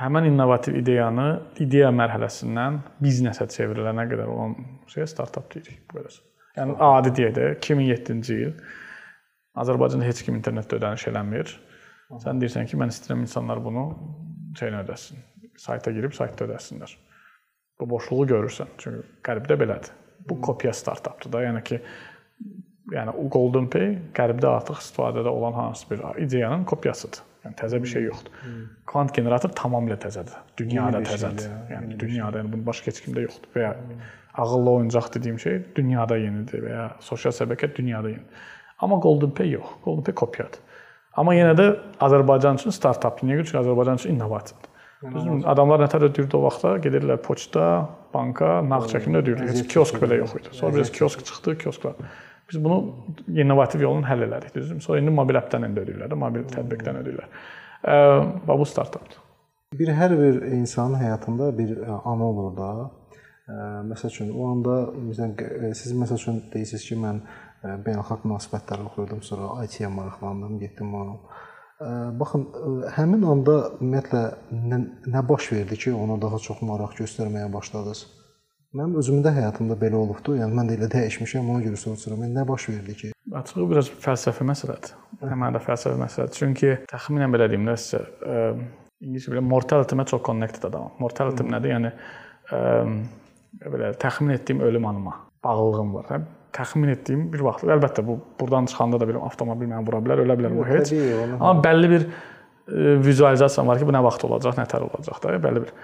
Həmin innovativ ideyanı ideya mərhələsindən biznesə çevrilənə qədər olan şeyə startap deyirik bu qədər. Yəni adi deyək də 2007-ci il Azərbaycanda heç kim internetdə ödəniş eləmir. Sən deyirsən ki, mən istəyirəm insanlar bunu şeyini ödəsin. Sayta girib saytda ödəsinlər. Bu boşluğu görürsən. Çünki qərbdə belədir. Bu kopya startapdır da. Yəni ki, yəni o Golden Pay qərbdə artıq istifadədə olan hansı bir ideyanın kopyasıdır. Yəni təzə bir şey yoxdur. Kvant generator tamamilə təzədir. Dünyada təzədir. ya, Yəni dünyada yəni bunun başqa heç kimdə yoxdur və ya ağıllı oyuncaq dediyim şey dünyada yenidir və ya sosial şəbəkə dünyada yenidir. Amma Golden Pay yox. Golden Pay kopyadır. Amma yenə də Azərbaycan üçün startapdır. Niyə görə? Çünki Azərbaycan üçün innovasiyadır. Düzdürmü? Adamlar nətər ödəyirdi o vaxtda? Gedirlər poçta, banka, nağd çəkimlə ödəyirdilər. Heç kiosk belə yox idi. Sonra biz kiosk çıxdı, kiosklar. Biz bunu innovativ yolla həll elədik, düzdürmü? Sonra indi mobil appdən indi ödəyirlər, də, mobil tətbiqdən ödəyirlər. Və bu startapdır. Bir hər bir insanın həyatında bir ə, ana olur da. Məsəl üçün o anda məsələn siz məsəl üçün deyirsiniz ki, mən beynəlxalq münasibətlər oxuyurdum, sonra IT-yə maraqlandım, getdim ona. Baxın, həmin anda ümumiyyətlə nə, nə baş verdi ki, ona daha çox maraq göstərməyə başladınız? Mənim özümün də həyatımda belə olubdu. Yəni mən də elə dəyişmişəm, ona görə soruşuram. Yəni nə baş verdi ki? Açığı biraz fəlsəfi məsələdir. Həmin də fəlsəfi məsələdir. Çünki təxminən belə deyim də sizə, ingiliscə belə mortality-mə çox connected adamam. Mortality nədir? Yəni ə, belə təxmin etdiyim ölüm anıma bağlılığım var. Hə? Təxmin etdiyim bir vaxt. Əlbəttə bu burdan çıxanda da belə avtomobil məni vura bilər, ölə bilər bu heç. Amma bəlli bir ə, vizualizasiyam var ki, bu nə vaxt olacaq, nətər olacaq da, bəlli bir.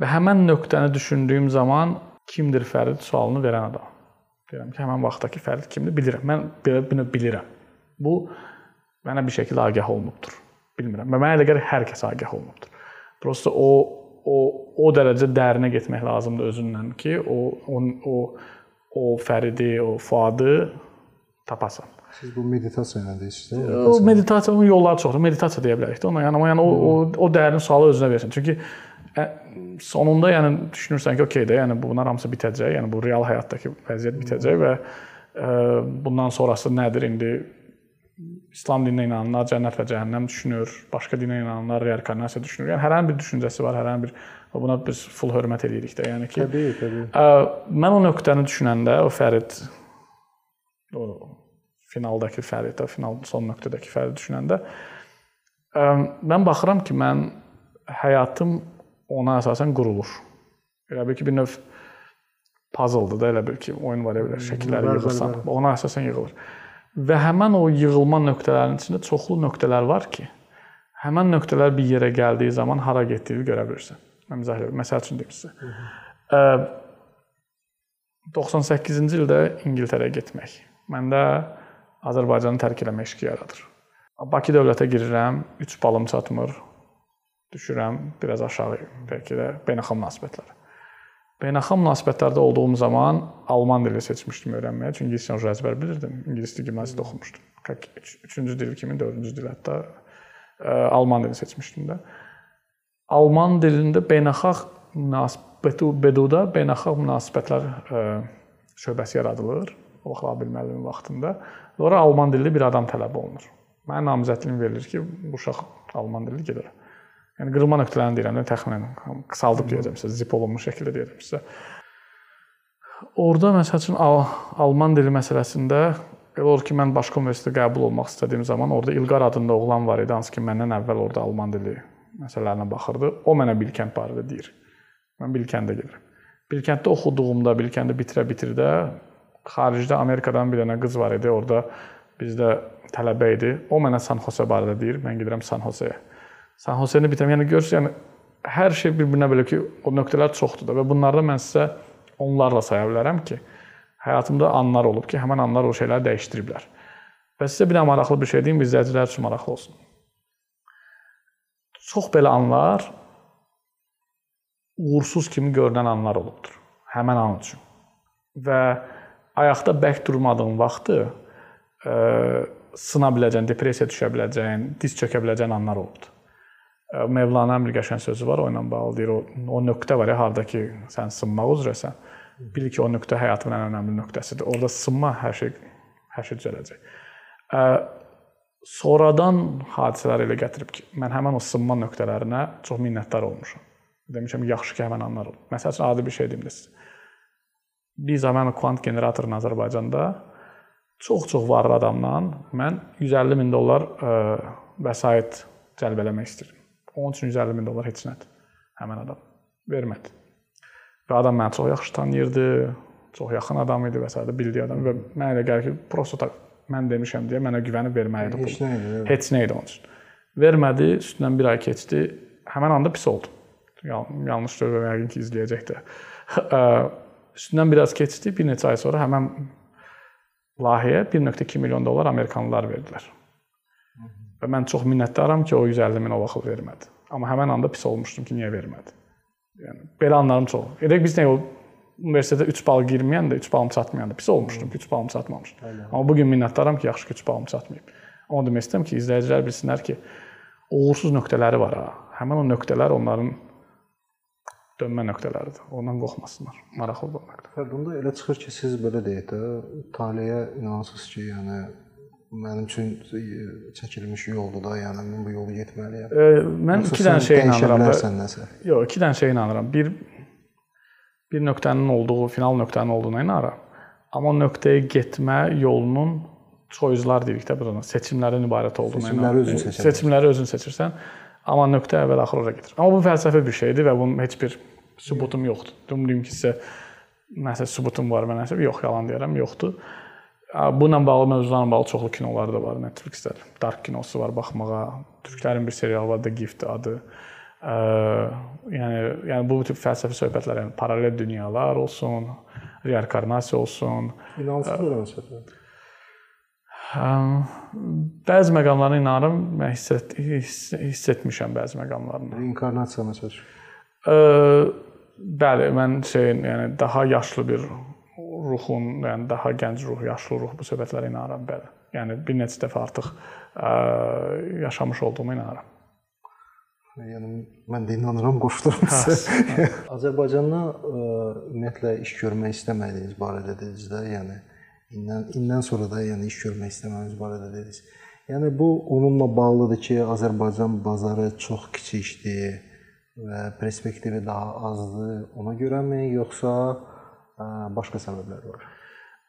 Və həmin nöqtəni düşündüyüm zaman kimdir Fərid sualını verən adam. Deyirəm ki, həmin vaxtdakı Fərid kimdir bilirəm. Mən belə bunu bilirəm. Bu mənə bir şəkildə agah olunubdur. Bilmirəm. Və mənə elə gəlir hər kəs agah olunubdur. Prosta o o o dərəcə dərinə getmək lazımdır özündən ki, o o o, o Fəridi, o Fuadı tapasan. Siz bu meditasiya ilə deyirsiniz, də? O meditasiyanın yolları çoxdur. Meditasiya deyə bilərik də ona. Yəni, amma yəni o o, o dərin sualı özünə versin. Çünki ə, sonunda yəni düşünürsən ki, okey də, yəni bunlar hamısı bitəcək. Yəni bu real həyatdakı vəziyyət bitəcək və ə, bundan sonrası nədir indi? İslam dininə inananlar cənnət və cəhənnəm düşünür, başqa dinə inananlar reinkarnasiya düşünür. Yəni hər hansı bir düşüncəsi var, hər hansı bir və buna biz full hörmət edirik də. Yəni ki, Təbii, təbii. Ə, mən o nöqtəni düşünəndə o Fərid o finaldakı Fərid, də, final son nöqtədəki Fərid düşünəndə mən baxıram ki, mən həyatım ona əsasən qurulur. Elə bil ki, bir növ puzzle-dır da, elə bil ki, oyun var elə şəkilləri yığırsan. Ona əsasən yığılır. Və həmin o yığılma nöqtələrinin içində çoxlu nöqtələr var ki, həmin nöqtələr bir yerə gəldiyi zaman hara getdiyini görə bilirsən. Mən izah edirəm. Məsəl üçün deyim sizə. Ə, 98-ci ildə İngiltərəyə getmək. Məndə Azərbaycanı tərk eləmə eşqi yaradır. Bakı dövlətə girirəm, 3 balım çatmır. Düşürəm biraz aşağı, bəlkə də beynəlxalq münasibətlər. Beynəlxalq münasibətlərdə olduğum zaman alman dili seçmişdim öyrənməyə, çünki ingiliscə əzbər bilirdim. İngilis dili gimnaziyada oxumuşdum. 3-cü dil kimi, 4-cü dil hətta ə, alman dilini seçmişdim də. Alman dilində beynəlxalq BDU-da beynəlxalq münasibətlər ə, şöbəsi yaradılır. O vaxt Abil müəllimin vaxtında. Ora alman dilli bir adam tələb olunur. Mənə namizədliyim verilir ki, bu uşaq alman dilli gedir. Yəni qırılma nöqtələrini deyirəm də təxminən qısaldıb deyəcəm sizə, zip olunmuş şəkildə deyəcəm sizə. Orda məsəl üçün Al alman dili məsələsində elə olur ki, mən başqa universitetə qəbul olmaq istədiyim zaman orada İlqar adında oğlan var idi, hansı ki, məndən əvvəl orada alman dili məsələlərinə baxırdı. O mənə Bilkənd barədə deyir. Mən Bilkəndə gedirəm. Bilkənddə oxuduğumda, Bilkəndə bitirə-bitirdə xaricdə Amerikadan bir dənə qız var idi, orada bizdə tələbə idi. O mənə San Jose barədə deyir. Mən gedirəm San Jose-yə. San Jose-ni bitirəm. Yəni görürsüz, yəni hər şey bir-birinə belə ki, o nöqtələr çoxdur da və bunlarda mən sizə onlarla saya bilərəm ki, həyatımda anlar olub ki, həmin anlar o şeyləri dəyişdiriblər. Və sizə bir də maraqlı bir şey deyim, izləyicilər üçün maraqlı olsun. Çox belə anlar uğursuz kimi görünən anlar olubdur. Həmin an üçün. Və ayaqda bərk durmadığın vaxtı ə, sına biləcəyin, depressiya düşə biləcəyin, diz çökə biləcəyin anlar olubdur. Ə, Mevlana'nın bir qəşəng sözü var, o ilə bağlı deyir, o, o nöqtə var ya, harda ki sən sınmaq üzrəsən. Bil ki, o nöqtə həyatının ən önəmli nöqtəsidir. Orada sınma hər şey hər şey düzələcək. Sonradan hadisələr elə gətirib ki, mən həmin o sınma nöqtələrinə çox minnətdar olmuşam. Demişəm yaxşı ki, həmin anlar oldu. Məsəl üçün adi bir şey deyim də sizə. Bir zaman kvant generatorun Azərbaycanda çox-çox varlı adamdan mən 150 min dollar ə, vəsait cəlb eləmək istəyirdim. Onun üçün 150 min dollar heç nədir. Həmin adam vermədi. Və adam məni çox yaxşı tanıyırdı, çox yaxın adam idi və s. bildiyi adam və mənə elə gəlir ki, prosta mən demişəm deyə mənə güvənib verməlidir Heç pulu. nə idi. Heç nə idi onun üçün. Vermədi, üstündən 1 ay keçdi. Həmin anda pis oldum. Yan- Yanlış görürəm, yəqin ki, izləyəcək də. Üstündən biraz keçdi, bir neçə ay sonra həmin layihəyə 1.2 milyon dollar amerikanlılar verdilər. Və mən çox minnətdaram ki, o 150 min o vaxt vermədi. Amma həmin anda pis olmuşdum ki, niyə vermədi? Yəni belə anlarım çox. Elə biz nə o universitetə 3 bal girməyəndə, 3 balım çatmayanda pis olmuşdum ki, 3 balım çatmamışdı. Amma bu gün minnətdaram ki, yaxşı ki 3 balım çatmayıb. Onu demək istəyirəm ki, izləyicilər bilsinlər ki, uğursuz nöqtələri var ha. Həmin o nöqtələr onların dönmə nöqtələridir. Ondan qorxmasınlar. Maraqlı olmaqdır. Fərdunda elə çıxır ki, siz belə deyək də, taleyə inanırsınız ki, yəni mənim üçün e, çəkilmiş yoldur da, yəni mən bu yolu getməliyəm. E, mən Yoxsa iki dənə sən şeyə inanıram. da-. Yox, iki dənə şeyə inanıram. Bir bir nöqtənin olduğu, final nöqtənin olduğuna inanıram. Amma nöqtəyə getmə yolunun choice-lar deyirik də buna, seçimlərdən ibarət olduğuna Seçimləri inanıram. özün seçə Seçimləri özün seçirsən, amma nöqtə əvvəl-axır ora gedir. Amma bu fəlsəfi bir şeydir və bunun heç bir sübutum yoxdur. Deməyim ki, sizə nəsə sübutum var, mən nəsə yox, yalan deyirəm, yoxdur. Bununla bağlı mövzularla bağlı çoxlu kinolar da var Netflix-də. Dark kinosu var baxmağa. Türklərin bir serialı var The Gift adı. Ə, yəni yəni bu tip fəlsəfi söhbətlər, yəni paralel dünyalar olsun, reinkarnasiya olsun. İnanırsınız elə məsələn. Bəzi məqamlara inanıram, mən hiss, et, hiss, hiss etmişəm bəzi məqamlarını. Reinkarnasiya məsələn. Ə, bəli, mən şeyin, yəni daha yaşlı bir ruhun, yəni daha gənc ruh, yaşlı ruh bu söhbətlərə inanıram, bəli. Yəni bir neçə dəfə artıq ə, yaşamış olduğuma inanıram. Yəni mən də inanıram, qoşuluram sizə. Azərbaycanda ə, ümumiyyətlə iş görmək istəmədiyiniz barədə dediniz də, yəni indən indən sonra da yəni iş görmək istəməyiniz barədə dediniz. Yəni bu onunla bağlıdır ki, Azərbaycan bazarı çox kiçikdir və perspektivi daha azdır. Ona görəmi, yoxsa ə, başqa səbəblər var?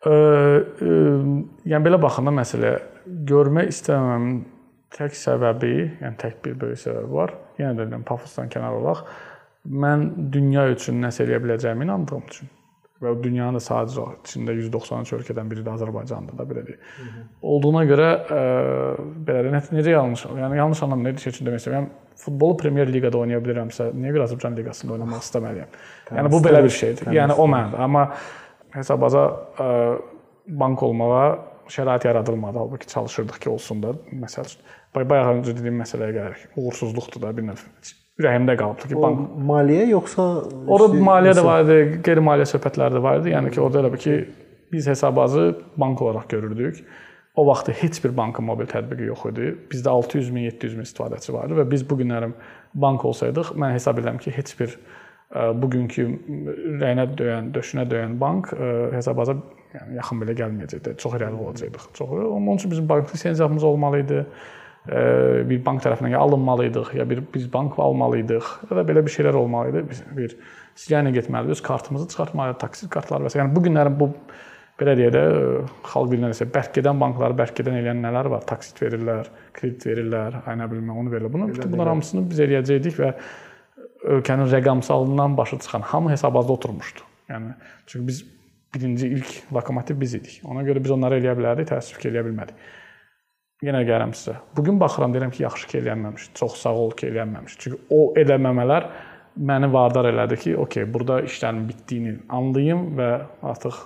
Ə, ə, yəni belə baxanda məsələ görmək istəməməmin tək səbəbi, yəni tək bir böyük səbəb var. Yenə də deyirəm, pafosdan kənar olaq. Mən dünya üçün nəsə eləyə biləcəyimə inandığım üçün və dünyanın da sadəcə içində 193 ölkədən biri də Azərbaycandır da belə deyək. Olduğuna görə ə, belə də necə, yanlış, yəni yanlış anlamda nə üçün demək istəyirəm. Yəni futbolu Premyer Liqada oynaya bilirəmsə, niyə bir Azərbaycan liqasında oynamaq istəməliyəm? Yəni bu belə bir şeydir. Yəni o mənada. Amma hesabaza ə, bank olmağa şərait yaradılmadı. Halbuki çalışırdıq ki, olsun da. Məsəl üçün bay- bayaq öncə dediyim məsələyə gəlirik. Uğursuzluqdur da bir növ. Ürəyimdə qalıbdı ki, O bank maliyyə yoxsa Orada maliyyə də var idi, qeyri-maliyyə söhbətləri də var idi. Yəni ki, orada elə bir ki, biz hesabazı bank olaraq görürdük. O vaxt heç bir bankın mobil tətbiqi yox idi. Bizdə 600 min, 700 min istifadəçi vardı və biz bu günlərim bank olsaydıq, mən hesab edirəm ki, heç bir ə, bugünkü rəyinə döyən, döşünə döyən bank ə, hesabaza yəni yaxın belə gəlməyəcəkdi. Çox irəli olacaqdıq. Çox. Onun üçün bizim bank lisenziyamız olmalı idi. Bir bank tərəfindən ya alınmalıydıq, ya bir biz bank almalıydıq, ya da belə bir şeylər olmalı idi. Biz bir Siyana getməlidir, öz kartımızı çıxartmalıyıq, taksit kartları və s. Yəni bu günlərin bu belə deyə də xalq bilinəsə bərk gedən banklar, bərk gedən eləyən nələr var? Taksit verirlər, kredit verirlər, ay nə bilim onu verirlər. Bunu bütün bunlar hamısını biz eləyəcəkdik və ölkənin rəqəmsalından başa çıxan hamı hesabazda oturmuşdu. Yəni çünki biz birinci ilk lokomotiv biz idik. Ona görə biz onları eləyə bilərdik, təəssüf ki, eləyə bilmədik. Yenə gəlirəm sizə. Bu gün baxıram deyirəm ki, yaxşı ki eləyənməmiş. Çox sağ ol ki eləyənməmiş. Çünki o eləməmələr məni vardar elədi ki, okey, burada işlərin bitdiyini anlayım və artıq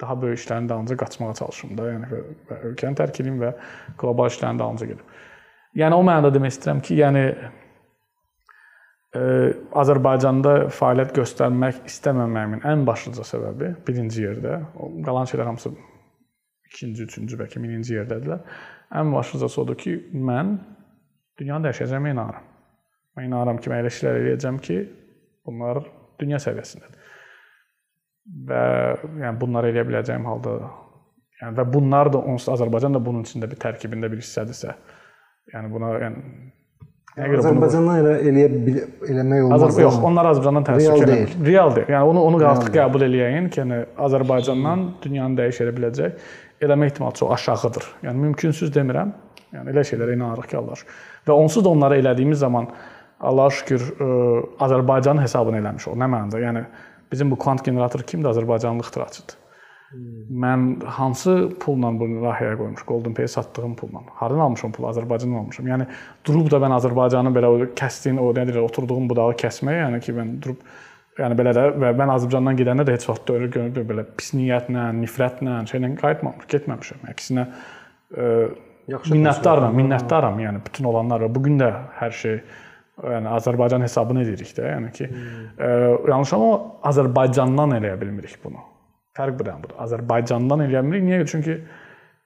daha böyük işlərin dalınca qaçmağa çalışım da, yəni və, və ölkəni tərk edeyim və qlobal işlərin dalınca gedim. Yəni o mənada demək istəyirəm ki, yəni Azərbaycanda fəaliyyət göstərmək istəməməyimin ən başlıca səbəbi birinci yerdə, qalan şeylər hamısı ikinci, üçüncü, bəlkə birinci yerdədirlər. Ən başlıcası odur ki, mən dünyanı dəyişəcəyimə inanıram. Mən inanıram ki, mən elə işlər eləyəcəm ki, bunlar dünya səviyyəsindədir. Və yəni bunları eləyə biləcəyim halda yəni və bunlar da onsuz Azərbaycan da bunun içində bir tərkibində bir hissədirsə, yəni buna yəni bunu Azərbaycandan elə eləyə eləmək olmaz. Azərbaycan yox, onlar Azərbaycandan təəssüf Real deyil. Real deyil. Yəni onu onu artıq qəbul eləyin ki, yəni Azərbaycandan dünyanı dəyişə biləcək eləmə ehtimalı çox aşağıdır. Yəni mümkünsüz demirəm. Yəni elə şeylərə inanırıq ki, Allah. Və onsuz da onları elədiyimiz zaman Allah'a şükür ə, Azərbaycanın hesabını eləmiş o. Nə mənada? Yəni bizim bu kvant generatoru kimdir? Azərbaycanlı ixtiraçıdır. Mən hansı pulla bunu layihəyə qoymuş? Golden Pay satdığım pulla. Hardan almışam pulu? Azərbaycandan almışam. Yəni durub da mən Azərbaycanın belə o kəsdiyim, o nə deyirlər, oturduğum budağı kəsməyə, yəni ki, mən durub yəni belə də və mən Azərbaycandan gedəndə də heç vaxt öyle görüb belə pis niyyətlə, nifrətlə, şeylə qayıtmamışam, getməmişəm. Əksinə ə, Yaxşı minnətdaram, minnətdaram, yəni bütün olanlara. Bu gün də hər şey yəni Azərbaycan hesabını edirik də, yəni ki, ə, yanlış amma Azərbaycandan eləyə bilmirik bunu. Fərq budur budur. Azərbaycandan eləyə bilmirik. Niyə? Çünki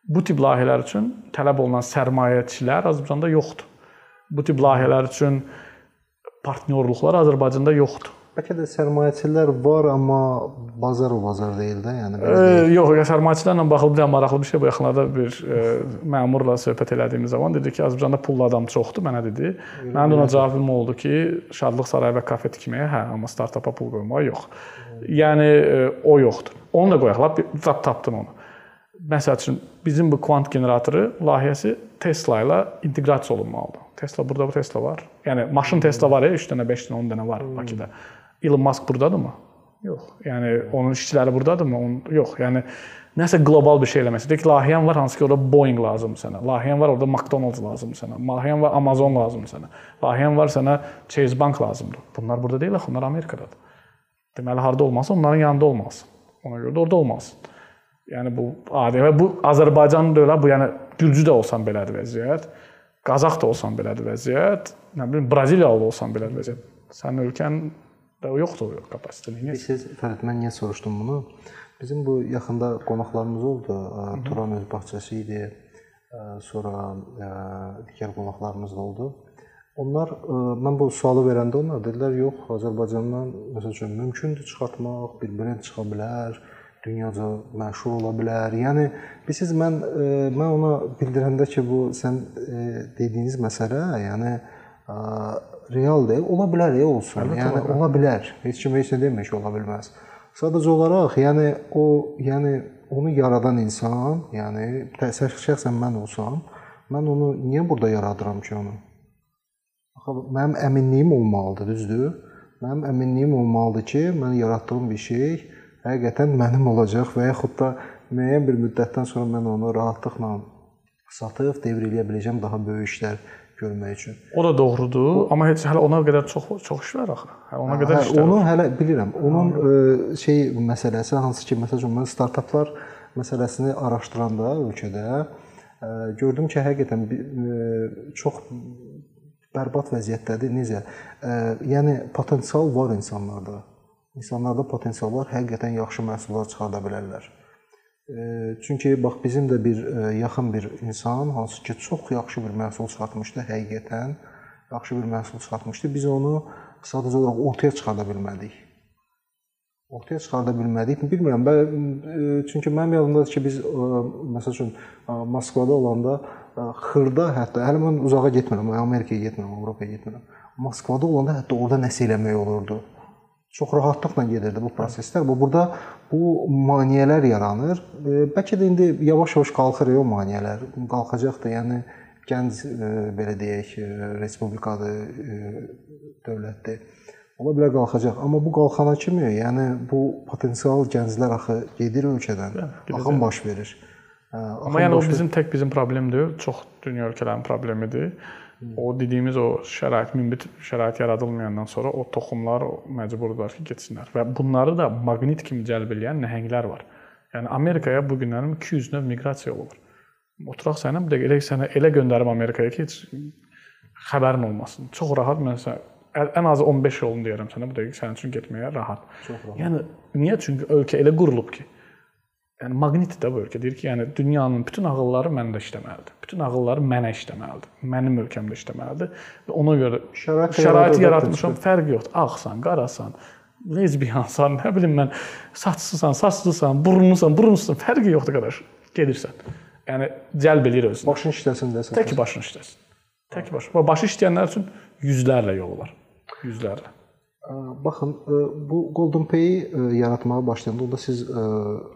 bu tip layihələr üçün tələb olunan sərmayəçilər Azərbaycanda yoxdur. Bu tip layihələr üçün partnyorluqlar Azərbaycanda yoxdur. Bəlkə də sərmayəçilər var, amma bazar o bazar deyil də, yəni belə E, yox, sərmayəçilərlə bağlı bir maraqlı bir şey bu yaxınlarda bir e, məmurla söhbət elədiyimiz zaman dedi ki, Azərbaycanda pullu adam çoxdur, mənə dedi. Mənim də ona cavabım oldu ki, şadlıq sarayı və kafe tikməyə hə, amma startapa pul qoymağa yox. Yəni e, o yoxdur. Onu da qoyaq, lap tapdım onu. Məsəl üçün bizim bu kvant generatoru layihəsi Tesla ilə inteqrasiya olunmalıdır. Tesla burada bu Tesla var. Yəni maşın Tesla var ya, 3 dənə, 5 dənə, 10 dənə var Bakıda. Elon Musk burdadırmı? Yox. Yəni onun işçiləri burdadırmı? Onun yox. Yəni nəsə qlobal bir şey eləməsi. Deyək layihən var hansı ki, orada Boeing lazımdır sənə. Layihən var orada McDonald's lazımdır sənə. Layihən var Amazon lazımdır sənə. Layihən var sənə Chase Bank lazımdır. Bunlar burada deyil, axı, onlar Amerikadadır. Deməli harda olmasın, onların yanında olmasın. Ona görə də orada olmasın. Yəni bu adi və bu Azərbaycanın da elə, bu yəni Gürcü də olsan belədir vəziyyət. Qazax da olsan belədir vəziyyət. Nə bilim Braziliyalı olsan belədir vəziyyət. Sənin ölkən də yoxdur o kapasiteliyi. Siz Fərid mən niyə soruşdum bunu? Bizim bu yaxında qonaqlarımız oldu. Turan öz bağçası idi. Sonra digər qonaqlarımız da oldu. Onlar ə, mən bu sualı verəndə onlar dedilər, yox, Azərbaycandan məsəl üçün mümkündür çıxartmaq, bir brend çıxa bilər, dünyaca məşhur ola bilər. Yəni bilirsiniz mən ə, mən ona bildirəndə ki, bu sən ə, dediyiniz məsələ, yəni ə, real deyil, ola bilər, ya olsun. Əlbəttə, yəni ola bilər. ola bilər. Heç kim heç nə demir ki, ola bilməz. Sadəcə olaraq, yəni o, yəni onu yaradan insan, yəni şəxsən mən olsam, mən onu niyə burada yaradıram ki onu? Mənim əminliyim olmalıdır, düzdür? Mənim əminliyim olmalıdır ki, mən yaratdığım bir şey həqiqətən mənim olacaq və yaxud da müəyyən bir müddətdən sonra mən onu rahatlıqla satıb devr eləyə biləcəm daha böyük işlər görmək üçün. O da doğrudur, amma heç hələ ona qədər çox çox iş var axı. Hə, ona qədər Hə, işlər. onu var. hələ bilirəm. Onun ə, şey məsələsi hansı ki, məsələn mən startaplar məsələsini araşdıranda ölkədə ə, gördüm ki, həqiqətən ə, çox bərbad vəziyyətdədir. Necə? Ə, yəni potensial var insanlarda. İnsanlarda potensial var, həqiqətən yaxşı məhsullar çıxarda bilərlər. Ə, Çünki bax bizim də bir ə, yaxın bir insan hansı ki, çox yaxşı bir məhsul çıxartmışdı həqiqətən. Yaxşı bir məhsul çıxartmışdı. Biz onu sadəcə olaraq ortaya çıxarda bilmədik. Ortaya çıxarda bilmədik. Bilmirəm, bə, çünki mənim yadımdadır ki, biz məsəl üçün Moskvada olanda xırda hətta hələ mən uzağa getmirəm, Amerikaya getmirəm, Avropaya getmirəm. Moskvada olanda hətta orada nəsə eləmək olurdu. Çox rahatlıqla gedirdi bu proseslər. Bu burada bu maneələr yaranır. E, Bəlkə də indi yavaş-yavaş qalxır o maneələr. Qalxacaq da, yəni gənc e, belə deyək, e, respublikadır, dövlətdir. Ola bilər qalxacaq, amma bu qalxana kimi, yəni bu potensial gənclər axı gedir ölkədən. Axın baş verir. Amma yəni o bizim tək bizim problem deyil, çox dünya ölkələrinin problemidir. O dediyimiz o şərait, mümbit şərait yaradılmayandan sonra o toxumlar məcburdular ki, getsinlər və bunları da maqnit kimi cəlb edən nəhənglər var. Yəni Amerikaya bu günlərim 200 növ miqrasiya olur. Oturaq sənə bir dəqiqə elə sənə elə göndərim Amerikaya ki, heç xəbərin olmasın. Çox rahat mən sənə ən- ən azı 15 yolunu deyirəm sənə bu dəqiqə sənin üçün getməyə rahat. Çox rahat. Yəni niyə? Çünki ölkə elə qurulub ki, Yəni maqnit də bu ölkə deyir ki, yəni dünyanın bütün ağılları məndə işləməlidir. Bütün ağılları mənə işləməlidir. Mənim ölkəmdə işləməlidir və ona görə Şərait şəraiti yaratmışam. Fərqi yoxdur. Ağsan, qarasan, lezbiyansan, nə bilim mən, saçsızsan, saçlısan, burunlusan, burunlusan, fərqi yoxdur qardaş. Gedirsən. Yəni cəlb eləyir özünü. başın işləsin desən. Tək başına işləsin. Tək baş. Və başı işləyənlər üçün yüzlərlə yolu var. Yüzlərlə. Baxın, bu Golden Pay yaratmağa başlayanda onda siz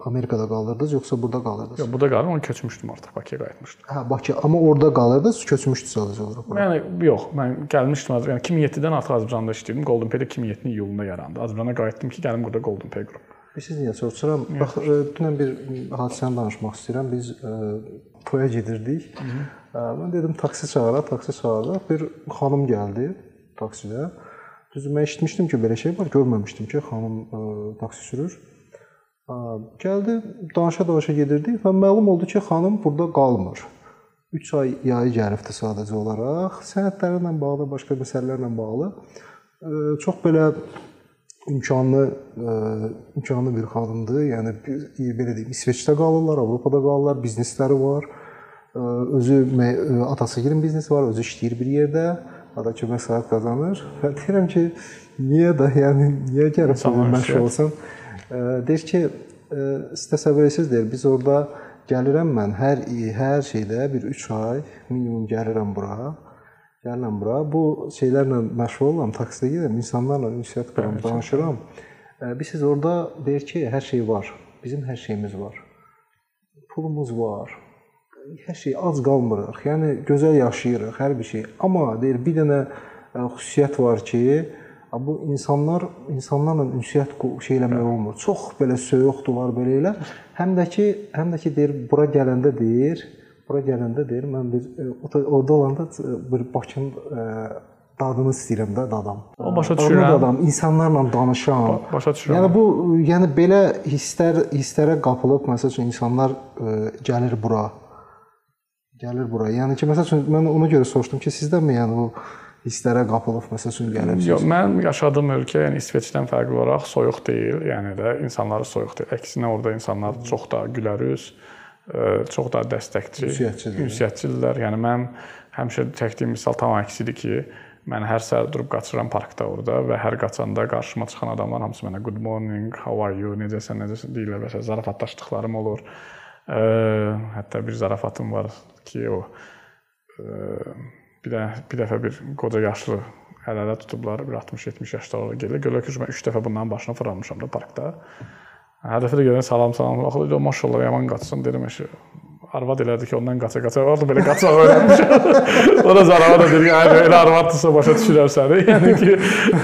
Amerikada qalırdınız yoxsa burada qalırdınız? Yox, burada qalırdım, onu köçmüşdüm artıq Bakıya qayıtmışdım. Hə, Bakı, amma orada qalırdınız, köçmüşdünüz sadəcə olaraq. bura. Yəni yox, mən gəlmişdim, yəni 2007-dən artıq Azərbaycanda işləyirdim. Golden Pay də 2007-nin iyulunda yarandı. Azərbaycana qayıtdım ki, gəlim burada Golden Pay qurum. Bilirsiniz niyə soruşuram? Bax, dünən bir hadisəni danışmaq istəyirəm. Biz toya gedirdik. Ə, mən dedim taksi çağıraq, taksi çağıraq. Bir xanım gəldi taksidə. Düzdür, mən eşitmişdim ki, belə şey var, görməmişdim ki, xanım ə, taksi sürür. Ə, gəldi, danışa-danışa gedirdik və məlum oldu ki, xanım burada qalmır. 3 ay yayı gəlibdi sadəcə olaraq. Sənədlərlə bağlı, başqa məsələlərlə bağlı ə, çox belə imkanlı ə, imkanlı bir xanımdır. Yəni belə deyim, İsveçdə qalırlar, Avropada qalırlar, biznesləri var. Ə, Özü ə, atasının biznesi var, özü işləyir bir yerdə. Ada ki, məsələ qazanır. Və deyirəm ki, niyə də, yəni niyə gəlib İnsanlar məşğul olsan? Deyir ki, ə, siz təsəvvür edirsiniz deyir, biz orada gəlirəm mən hər il, hər şeydə bir 3 ay minimum gəlirəm bura. Gəlirəm bura. Bu şeylərlə məşğul olam, taksidə gedirəm, insanlarla ünsiyyət qururam, danışıram. Biz siz orada deyir ki, hər şey var. Bizim hər şeyimiz var. Pulumuz var. Hər şey az qalmırıq. Yəni gözəl yaşayırıq, hər bir şey. Amma deyir bir dənə ə, xüsusiyyət var ki, bu insanlar insanlarla ünsiyyət şey eləmək olmur. Çox belə söyüqdular belə elə. Həm də ki, həm də ki deyir bura gələndə deyir, bura gələndə deyir mən bir ə, orada- olanda ə, bir Bakının dadını istəyirəm də dadam. O başa düşürəm. dadam, insanlarla danışam. Ba- başa düşürəm. Yəni bu yəni belə hisslər hisslərə qapılıb məsəl üçün insanlar ə, gəlir bura. Gəlir bura. Yəni ki, məsəl üçün mən ona görə soruşdum ki, sizdənmi yəni bu hisslərə qapılıb məsəl üçün gəlirsiniz? Yox, mən yaşadığım ölkə, yəni İsveçdən fərqli olaraq soyuq deyil. Yəni də insanları soyuq deyil. Əksinə orada insanlar çox da gülərüz, ə, çox da dəstəkçi, Ünsiyyətçidir. ünsiyyətçidirlər. Yəni mən həmişə çəkdiyim misal tam əksidir ki, mən hər səhər durub qaçıram parkda orada və hər qaçanda qarşıma çıxan adamlar hamısı mənə good morning, how are you, necəsən, necəsən deyirlər və zarafatlaşdıqlarım olur. Ə, hətta bir zarafatım var ki, o ə, bir də bir dəfə bir qoca yaşlı əl-ələ tutublar, bir 60-70 yaşları gəlir. Görürlər ki, mən 3 dəfə bunların başına fırlanmışam da parkda. Hər dəfə də görən salam salam baxır, maşallah yaman qaçsın dedim eşi. Arvad elədi ki, ondan qaça qaça. Orada belə qaçmaq öyrənmiş. o da zarafat edir ki, "Ay, elə arvaddırsa başa düşürəm səni. Yəni ki,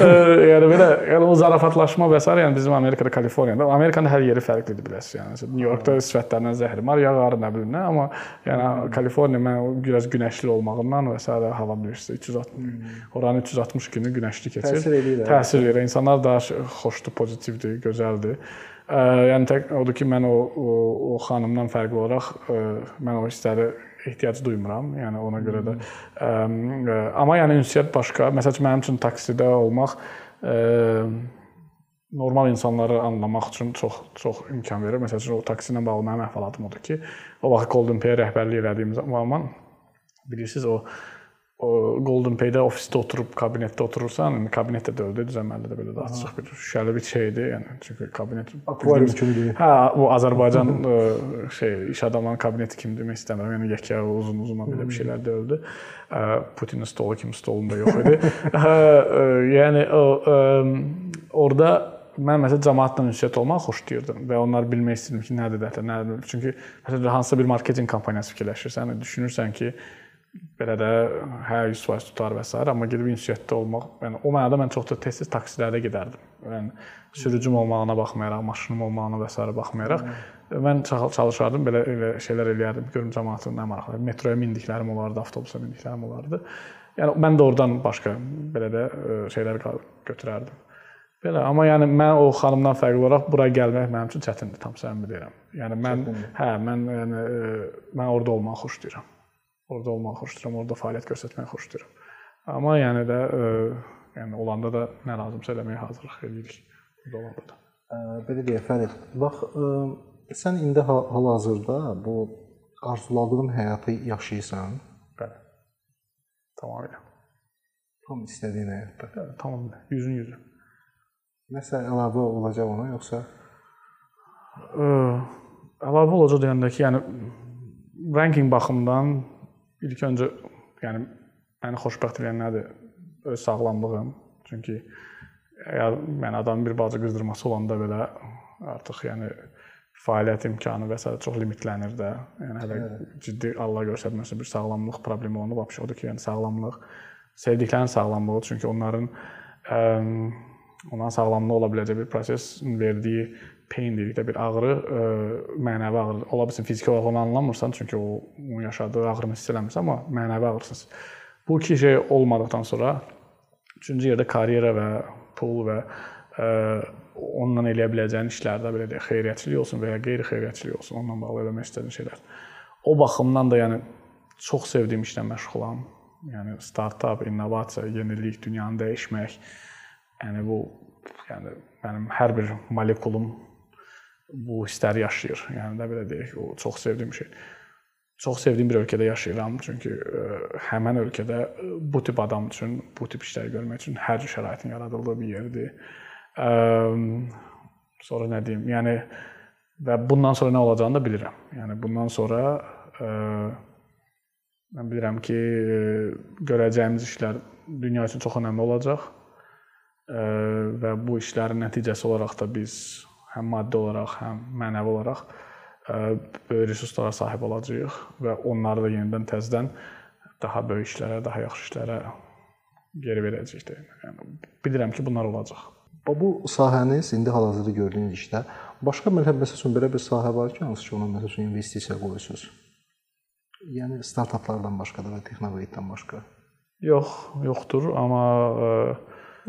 e, yəni belə yəni o zarafatlaşma və s. yəni bizim Amerikada, Kaliforniyada, Amerikanın hər yeri fərqlidir biləsiz. Yəni New Yorkda sifətlərindən zəhrimar yağar, nə bilim nə, amma yəni Kaliforniya mən biraz günəşli olmağından və s. hava bilirsiniz 360 oranı 360 günü günəşli keçir. Təsir eləyir, hə. Təsir verir. İnsanlar daha xoşdur, pozitivdir, gözəldir. Ə, yəni tək odur ki, mən o o, o xanımdan fərqli olaraq ə, mən o hissləri ehtiyac duymuram. Yəni ona görə də ə, amma yəni ünsiyyət başqa. Məsəl üçün mənim üçün taksidə olmaq ə, normal insanları anlamaq üçün çox çox imkan verir. Məsəl üçün o taksi ilə bağlı mənim əhvalatım odur ki, o vaxt Golden Pay rəhbərlik elədiyim zaman bilirsiniz o o Golden Pay-də ofisdə oturub kabinetdə oturursan, kabinetdə də öldü, düzəməli də belə də açıq bir şüşəli bir şeydir, yəni çünki kabinet Akvarium kimidir. Hə, bu Azərbaycan ə, şey iş adamlarının kabineti kimi demək istəmirəm. Yəni yekə uzun-uzun belə bir şeylər də öldü. Ə, Putinin stolu kimi stolunda yox idi. Yəni o orada mən məsələn cəmaatla ünsiyyət olmağı xoşlayırdım və onlar bilmək istirdim ki, nədir də, nədir. Çünki məsələn hansısa bir marketinq kampaniyası fikirləşirsən, düşünürsən ki, belə də hə 100% tutar və s. amma gedib ünsiyyətdə olmaq, yəni o mənada mən çox da tez-tez taksilərdə gedərdim. Yəni sürücüm olmağına baxmayaraq, maşınım olmağına və s. baxmayaraq mən çal- çalışardım belə elə şeylər eləyərdim. Görüm cəmaatın nə maraqlı. Metroya mindiklərim olardı, avtobusa mindiklərim olardı. Yəni mən də oradan başqa belə də ə, şeylər götürərdim. Belə, amma yəni mən o xanımdan fərqli olaraq bura gəlmək mənim üçün çətindir, tam səmimi deyirəm. Yəni mən hə, mən yəni ə, mən orada olmağı xoşlayıram. Orada olmağı xoşlayıram, orada fəaliyyət göstərməyi xoşlayıram. Amma yəni də ə, yəni olanda da nə lazımsa eləməyə hazırlıq edirik. Burada olanda da. Ə, belə deyək Fərid, bax ə, sən indi ha- hal-hazırda bu arzuladığın həyatı yaşayırsan, Bəli. Tamamilə. tam istədiyin həyatda. Bəli, tamamilə. Yüzün yüzü. Nəsə əlavə olacaq ona yoxsa Ə, əlavə olacaq deyəndə ki, yəni ranking baxımından ilk öncə yəni məni xoşbəxt edən nədir? Öz sağlamlığım. Çünki ya yəni adamın bir balaca qızdırması olanda belə artıq yəni fəaliyyət imkanı və s. çox limitlənir də. Yəni hələ ciddi Allah göstərməsin bir sağlamlıq problemi olanda vəbsə odur ki, yəni sağlamlıq sevdiklərin sağlamlığı çünki onların ə, onların sağlamlığı ola biləcək bir prosesin verdiyi pain dedikdə bir ağrı, ə, mənəvi ağrı. Ola bilsin fiziki olaraq onu anlamırsan, çünki o onun yaşadığı ağrını hiss eləmirsən, amma mənəvi ağrısız. Bu iki şey olmadıkdan sonra üçüncü yerdə karyera və pul və ə, onunla eləyə biləcəyin işlərdə belə deyək, xeyriyyəçilik olsun və ya qeyri-xeyriyyəçilik olsun, onunla bağlı eləmək istədiyin şeylər. O baxımdan da yəni çox sevdiyim işlə məşğulam. Yəni startap, innovasiya, yenilik, dünyanı dəyişmək. Yəni bu yəni mənim hər bir molekulum bu hissləri yaşayır. Yəni də belə deyək, o çox sevdiyim şey. Çox sevdiyim bir ölkədə yaşayıram, çünki ə, həmin ölkədə bu tip adam üçün, bu tip işləri görmək üçün hər cür şəraitin yaradıldığı bir yerdir. Ə, sonra nə deyim? Yəni və bundan sonra nə olacağını da bilirəm. Yəni bundan sonra mən bilirəm ki, görəcəyimiz işlər dünya üçün çox önəmli olacaq. Və bu işlərin nəticəsi olaraq da biz həm maddi olaraq, həm mənəvi olaraq böyük resurslara sahib olacağıq və onları da yenidən təzədən daha böyük işlərə, daha yaxşı işlərə geri verəcəkdir. Yəni bilirəm ki, bunlar olacaq. Bu sahəniz indi hal-hazırda gördüyünüz işdə başqa məsəl üçün belə bir sahə var ki, hansı ki, ona məsəl üçün investisiya qoyursunuz. Yəni startaplardan başqa da və texnologiyadan başqa. Yox, yoxdur, amma ə,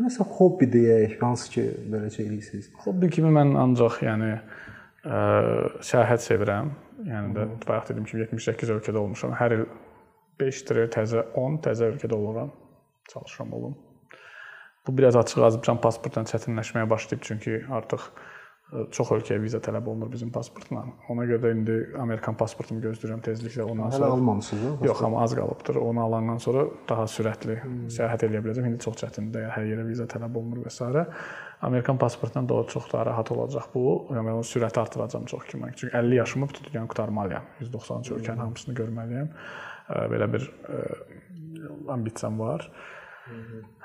Nəsə hobbi deyək, hansı ki, belə şey eləyirsiniz. Hobbi kimi mən ancaq yəni ə, səyahət sevirəm. Yəni də bayaq dedim ki, 78 ölkədə olmuşam. Hər il 5 tır təzə 10 təzə ölkədə oluram. Çalışıram olum. Bu biraz açıq Azərbaycan pasportla çətinləşməyə başlayıb çünki artıq çox ölkəyə viza tələb olunur bizim pasportla. Ona görə də indi Amerikan pasportumu gözləyirəm tezliklə ondan sonra. Hələ almamısınız? Yox, amma az qalıbdır. Onu alandan sonra daha sürətli hmm. səyahət edə biləcəm. İndi çox çətindir. Hər yerə viza tələb olunur və s. Amerikan pasportundan daha çox daha rahat olacaq bu. Yəni mən o sürəti artıracağam çox kimi. Çünki 50 yaşımı tutduğum qurtarmalıyam. 190 ölkənin hamısını görməliyəm. Belə bir ambisiyam var.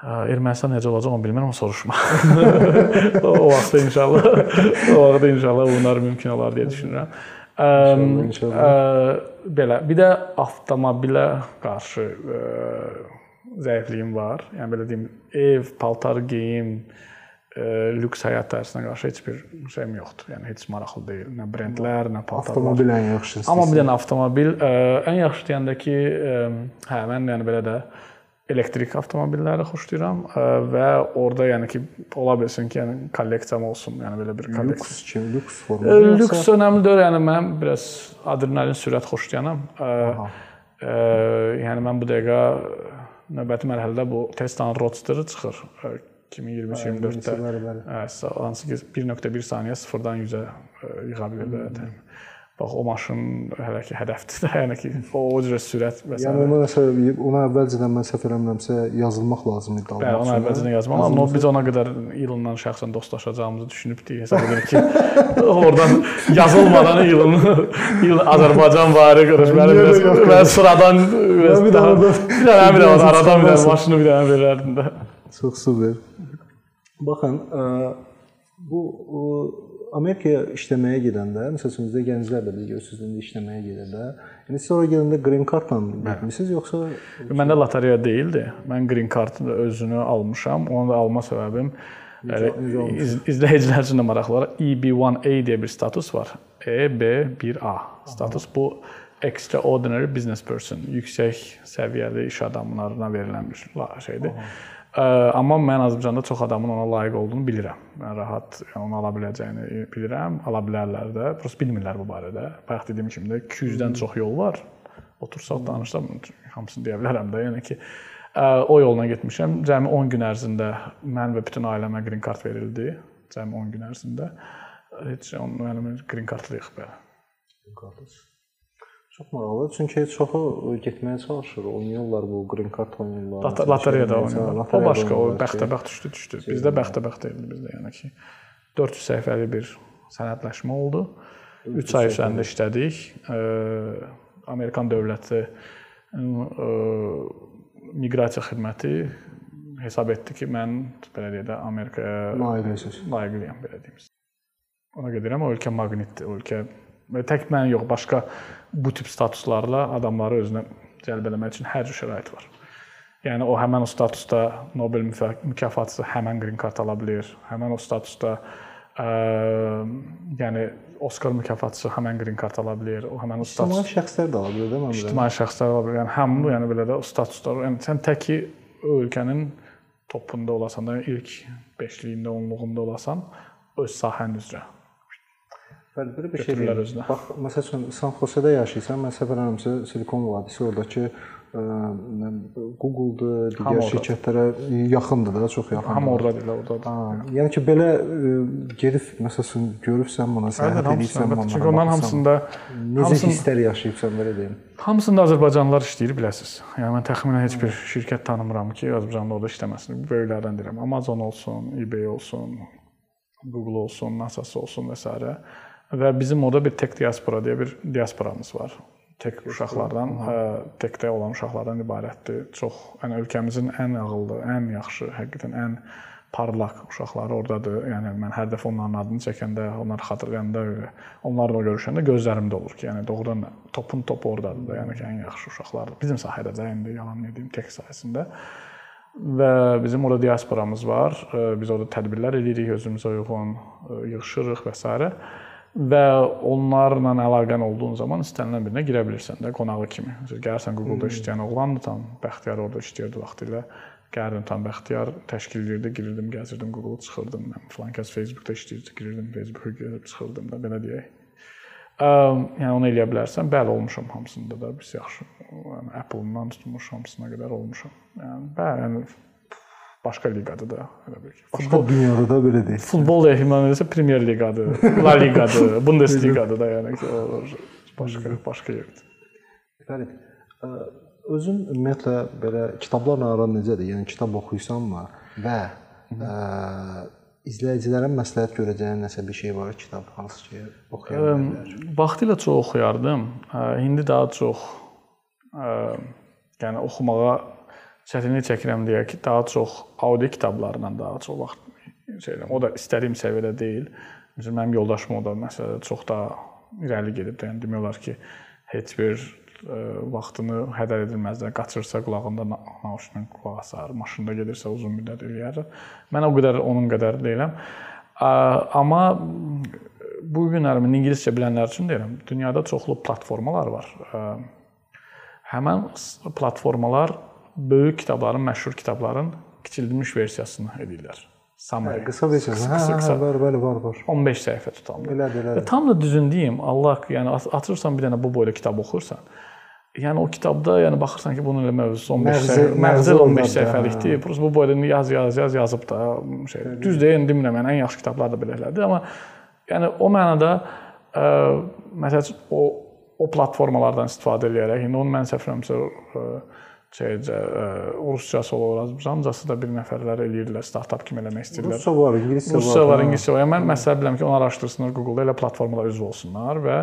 Ermənistan necə olacaq onu bilmirəm, soruşma. o vaxtda inşallah, o vaxtda inşallah bunlar mümkün olar deyə düşünürəm. İnşallah, inşallah. Belə, bir də avtomobilə qarşı ə, zəifliyim var. Yəni belə deyim, ev, paltar geyim, ə, lüks həyat tərzinə qarşı heç bir şeyim yoxdur. Yəni heç maraqlı deyil. Nə brendlər, nə paltarlar. Avtomobil ən yaxşısı. Amma bir dənə avtomobil ə, ən yaxşı deyəndə ki, ə, hə, mən yəni belə də elektrik avtomobilləri xoşlayıram və orada yəni ki, ola bilsin ki, yəni kolleksiyam olsun, yəni belə bir kolleksiya. Lüks kimi, lüks formada. Lüks önəmli deyil, yəni mən biraz adrenalin sürət xoşlayanam. Aha. Yəni mən bu dəqiqə növbəti mərhələdə bu Tesla-nın Roadster çıxır 2023-24-də. Bəli, bəli. Hansı ki 1.1 saniyə sıfırdan 100-ə yığa bilir də. Bax o maşın hələ ki hədəfdir də, yəni ki o o cür sürət və s. Yəni ona nəsə ona əvvəlcədən mən səhv eləmirəmsə yazılmaq lazım idi Bəli, ona əvvəlcədən yazmaq. Amma biz ona qədər İlonla şəxsən dostlaşacağımızı düşünübdük. Hesab edirəm ki, oradan yazılmadan İlon İl Azərbaycan barı görüşməli və sıradan biraz daha bir dənə bir aradan bir dənə maşını bir dənə verərdim də. Çox super. Baxın, bu Amerikaya işləməyə gedəndə, məsələn, sizdə gənclər də biz görürsüz indi işləməyə gedəndə, yəni siz ora gedəndə green cardla getmisiniz yoxsa Məndə lotereya deyildi. Mən green cardın özünü almışam. Onu da alma səbəbim iz, izləyicilər üçün də maraqlı olar. EB1A deyə bir status var. EB1A status bu extraordinary business person, yüksək səviyyəli iş adamlarına verilən bir şeydir. Aha. Amma mən Azərbaycanda çox adamın ona layiq olduğunu bilirəm. Mən rahat onu ala biləcəyini bilirəm, ala bilərlər də. Prosta bilmirlər bu barədə. Bayaq dediyim kimi də 200-dən çox yol var. Otursaq danışsam hamısını deyə bilərəm də. Yəni ki, o yolla getmişəm. Cəmi 10 gün ərzində mən və bütün ailəmə green card verildi. Cəmi 10 gün ərzində. Heç onun mənim green cardlıyıq belə. Green cardlıyıq. Çox maraqlıdır. Çünki çoxu getməyə çalışır, oynayırlar bu green card oynayırlar. Lotereyada oynayırlar. O başqa, o bəxtəbəxt düşdü, düşdü. Bizdə bəxtəbəxt deyildi bizdə, yəni ki 400 səhifəli bir sənədləşmə oldu. 3 ay üzərində işlədik. Amerikan dövləti miqrasiya xidməti hesab etdi ki, mən belə deyək də Amerikaya layiqliyəm belə deyim. Ona gedirəm, o ölkə maqnitdir. Ölkə tək mən yox, başqa bu tip statuslarla adamları özünə cəlb etmək üçün hər cür şərait var. Yəni o həmin o statusda Nobel mükafatı həmin qrin kart ala bilər. Həmin o statusda ə, yəni Oskar mükafatı həmin qrin kart ala bilər. O həmin o status İctimai şəxslər də ala bilər də mən ictimai şəxslər var. Yəni hamı, yəni belə də o statuslar. Yəni sən təki o ölkənin topunda olasan da ilk 5-liyində, 10-luğunda olasan öz sahən üzrə. Bəli, belə bir şey özünə. Bax, məsəl üçün San Jose-də yaşayırsan, mən səfər eləmirəmsə Silikon vadisi oradakı ə, nə, Google-dur, digər ordadır. şirkətlərə yaxındır da, çox yaxındır. Hamı ordadır, ordadır. Ha, yəni ki, belə ə, gedib məsəl üçün görübsən buna, səyahət edirsən bunlara. Çünki onların hamısında necə hisslər yaşayıbsan belə deyim. hamısında Azərbaycanlılar işləyir, biləsiz. Yəni mən təxminən heç bir şirkət tanımıram ki, Azərbaycanlı orada işləməsin. Böyüklərdən deyirəm. Amazon olsun, eBay olsun, Google olsun, NASA olsun və s. Və bizim orada bir tech diaspora deyə bir diasporamız var. Tek uşaqlardan, hə, tekdə olan uşaqlardan ibarətdir. Çox, yəni ölkəmizin ən ağıllı, ən yaxşı, həqiqətən ən parlaq uşaqları ordadır. Yəni mən hər dəfə onların adını çəkəndə, onları xatırlayanda, onlarla görüşəndə gözlərimdə olur ki, yəni doğrudan da topun topu ordadır da, yəni ki, ən yaxşı uşaqlardır. Bizim sahədə də indi yalan deyim, tek sahəsində. Və bizim orada diasporamız var. Biz orada tədbirlər edirik, özümüzə uyğun ə, yığışırıq və s. və onlarla əlaqən olduğun zaman istənilən birinə girə bilirsən də qonağı kimi. Məsələn, gəlirsən Google-da işləyən oğlandır tam, Bəxtiyar orada işləyirdi vaxtilə. Gəlirdim tam Bəxtiyar təşkil edirdi, girirdim, gəzirdim Google çıxırdım. Mən falan kəs Facebook-da işləyirdi, girirdim Facebook-a girib çıxırdım da belə deyək. Ə, yəni onu eləyə bilərsən. Bəli, olmuşam hamısında da biz yaxşı. Yəni Apple-dan tutmuş hamısına qədər olmuşam. Yəni bəli, yəni başqa liqadır da elə bil ki. Başqa dünyada da belə deyil. Futbol ehtimal edirsə Premier liqadır, La liqadır, Bundesliqadır da yəni ki, o başqa başqa yerdir. Fərid, özün ümumiyyətlə belə kitablarla aran necədir? Yəni kitab oxuyursanmı və ə, izləyicilərə məsləhət görəcəyin nəsə bir şey var kitab hansı ki oxuya bilərlər? Vaxtilə çox oxuyardım. İndi daha çox ə, yəni oxumağa çətinlik çəkirəm deyə ki, daha çox audio kitablarla daha çox vaxt şey edirəm. O da istədiyim səviyyədə deyil. Məsələn, mənim yoldaşım o da məsələdə çox daha irəli gedib yəni demək olar ki, heç bir ə, vaxtını hədər edilməzdən qaçırsa qulağında na- nauşla qulaq asar, maşında gedirsə uzun müddət eləyər. Mən o qədər onun qədər deyiləm. Ə, Amma bu günlər mən ingiliscə bilənlər üçün deyirəm, dünyada çoxlu platformalar var. Ə, Həmin s- platformalar böyük kitabların, məşhur kitabların kiçildilmiş versiyasını edirlər. Summary. Qısa versiyası. Hə, qısa, hə, qısa. hə, bəli, bəli, var, var. 15 səhifə tutan. Elədir, Və elədir. tam da düzün deyim, Allah, yəni aç- açırsan bir dənə bu boyda kitab oxursan, yəni o kitabda yəni baxırsan ki, bunun elə mövzusu 15 Məğzi- səhifə, məğzi məğzi 15 ordadır, səhifəlikdir. Prosta bu boyda yaz yaz yaz yazıb da şey. Düz deyən demirəm, yəni ən yaxşı kitablar da belələrdir, amma yəni o mənada ə, məsəl üçün o o platformalardan istifadə edərək, indi onu mən səhv eləmirəmsə ə, şeycə ə, ruscası olur, azərbaycancası da bir nəfərlər eləyirdilər, startap kimi eləmək istəyirlər. Rusca var, ingiliscə var. Rusca var, ingiliscə var. Yəni mən məsələ bilirəm ki, onu araşdırsınlar Google-da elə platformalar üzv olsunlar və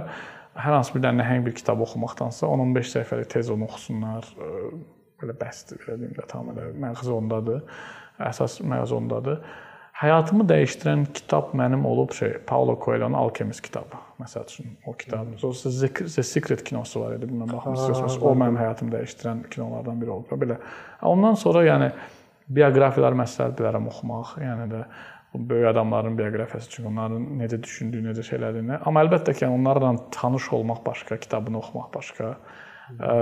hər hansı bir dənə nəhəng bir kitab oxumaqdansa 10-15 səhifəlik tez onu oxusunlar. ə, Belə bəsdir, belə deyim də tam elə məğzi ondadır. Əsas məğzi ondadır. Həyatımı dəyişdirən kitab mənim olub şey, Paulo Coelho-nun Alchemist kitabı. Məsəl üçün o kitab. Sonra The Secret kinosu var idi, bilmirəm baxmısınız. O mənim həyatımı dəyişdirən kinolardan biri olub. Belə. Ondan sonra yəni bioqrafiyalar məsləhət bilərəm oxumaq. Yəni də bu böyük adamların bioqrafiyası çünki onların necə düşündüyü, necə şeylərini. Amma əlbəttə ki, yəni onlarla tanış olmaq başqa, kitabını oxumaq başqa. Ə,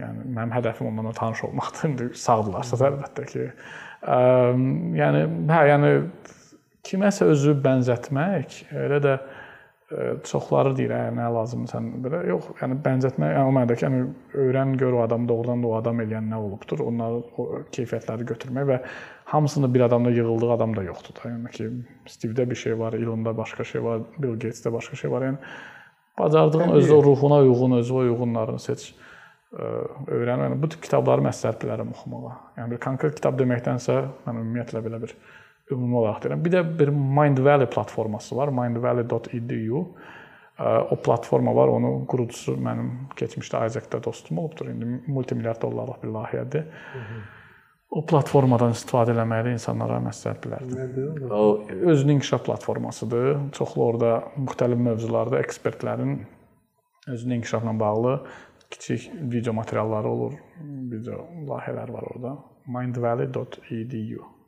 yəni mənim hədəfim onlarla tanış olmaqdır. İndi sağdırlarsa da əlbəttə ki. Ə, yəni hə, yəni kiməsə özü bənzətmək, elə də çoxları deyir, hə, nə lazımdır sən belə. Yox, yəni bənzətmək, yəni o mənadakı, yəni öyrən gör o adam doğrudan da o adam eləyən nə olubdur, onları o keyfiyyətləri götürmək və hamısında bir adamda yığıldığı adam da yoxdur da. Yəni ki, Steve-də bir şey var, Elon-da başqa şey var, Bill Gates-də başqa şey var. Yəni bacardığın öz o ruhuna uyğun, özünə uyğunlarını seç ə, öyrən. Yəni bu tip kitabları məsləhət bilərəm oxumağa. Yəni bir konkret kitab deməkdənsə mən ümumiyyətlə belə bir ümumi olaraq deyirəm. Bir də bir Mind Valley platforması var, mindvalley.edu. O platforma var, onun qurucusu mənim keçmişdə Isaac-da dostum olubdur. İndi multimilyard dollarlıq bir layihədir. o platformadan istifadə etməyi insanlara məsləhət bilərdim. O özünün inkişaf platformasıdır. Çoxlu orada müxtəlif mövzularda ekspertlərin özünün inkişafla bağlı kiçik video materialları olur, video layihələr var orada. mindvalley.edu.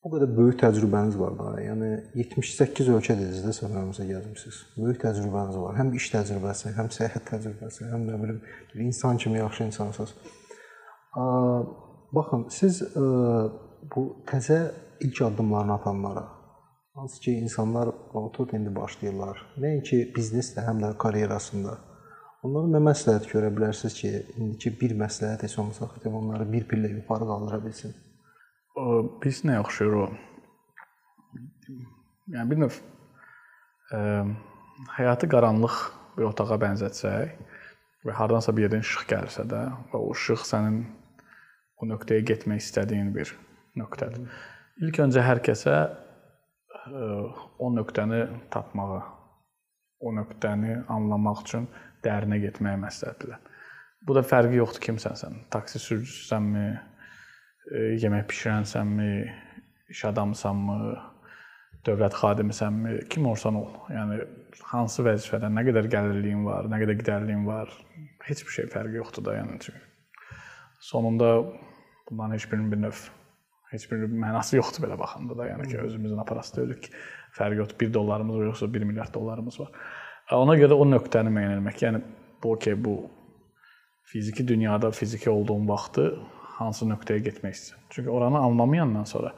Bu qədər böyük təcrübəniz var da. Yəni 78 ölkə dediniz də səfərimizə gəlmisiniz. Böyük təcrübəniz var. Həm iş təcrübəsi, həm səyahət təcrübəsi, həm də bilim bir insan kimi yaxşı insansınız. Baxın, siz bu təzə ilk addımlarını atanlara hansı ki insanlar oturub indi başlayırlar. Nəinki biznesdə, həm də karyerasında. Onlara nə məsləhət görə bilərsiniz ki, indiki bir məsləhət heç olmasa xətəm onları bir pillə yuxarı qaldıra bilsin? Biz nə oxşuyur o? Yəni bir növ ə, həyatı qaranlıq bir otağa bənzətsək və hardansa bir yerdən işıq gəlirsə də və o işıq sənin o nöqtəyə getmək istədiyin bir nöqtədir. İlk öncə hər kəsə ə, o nöqtəni tapmağı, o nöqtəni anlamaq üçün dərinə getməyə məsləhət bilər. Bu da fərqi yoxdur kimsənsən. Taksi sürücüsənmi, yemək bişirənsənmi, iş adamısanmı, dövlət xadimisənmi, kim olsan ol. Yəni hansı vəzifədən nə qədər gəlirliyin var, nə qədər gidərliyin var, heç bir şey fərqi yoxdur da, yəni çünki sonunda bunların heç birinin bir növ heç bir mənası yoxdur belə baxanda da, yəni ki, özümüzün aparası deyilik fərqi yoxdur. 1 dollarımız var, yoxsa 1 milyard dollarımız var. Ona görə o nöqtəni müəyyən etmək, yəni bu okey, bu fiziki dünyada fiziki olduğun vaxtı hansı nöqtəyə getmək istəyirsən. Çünki oranı anlamayandan sonra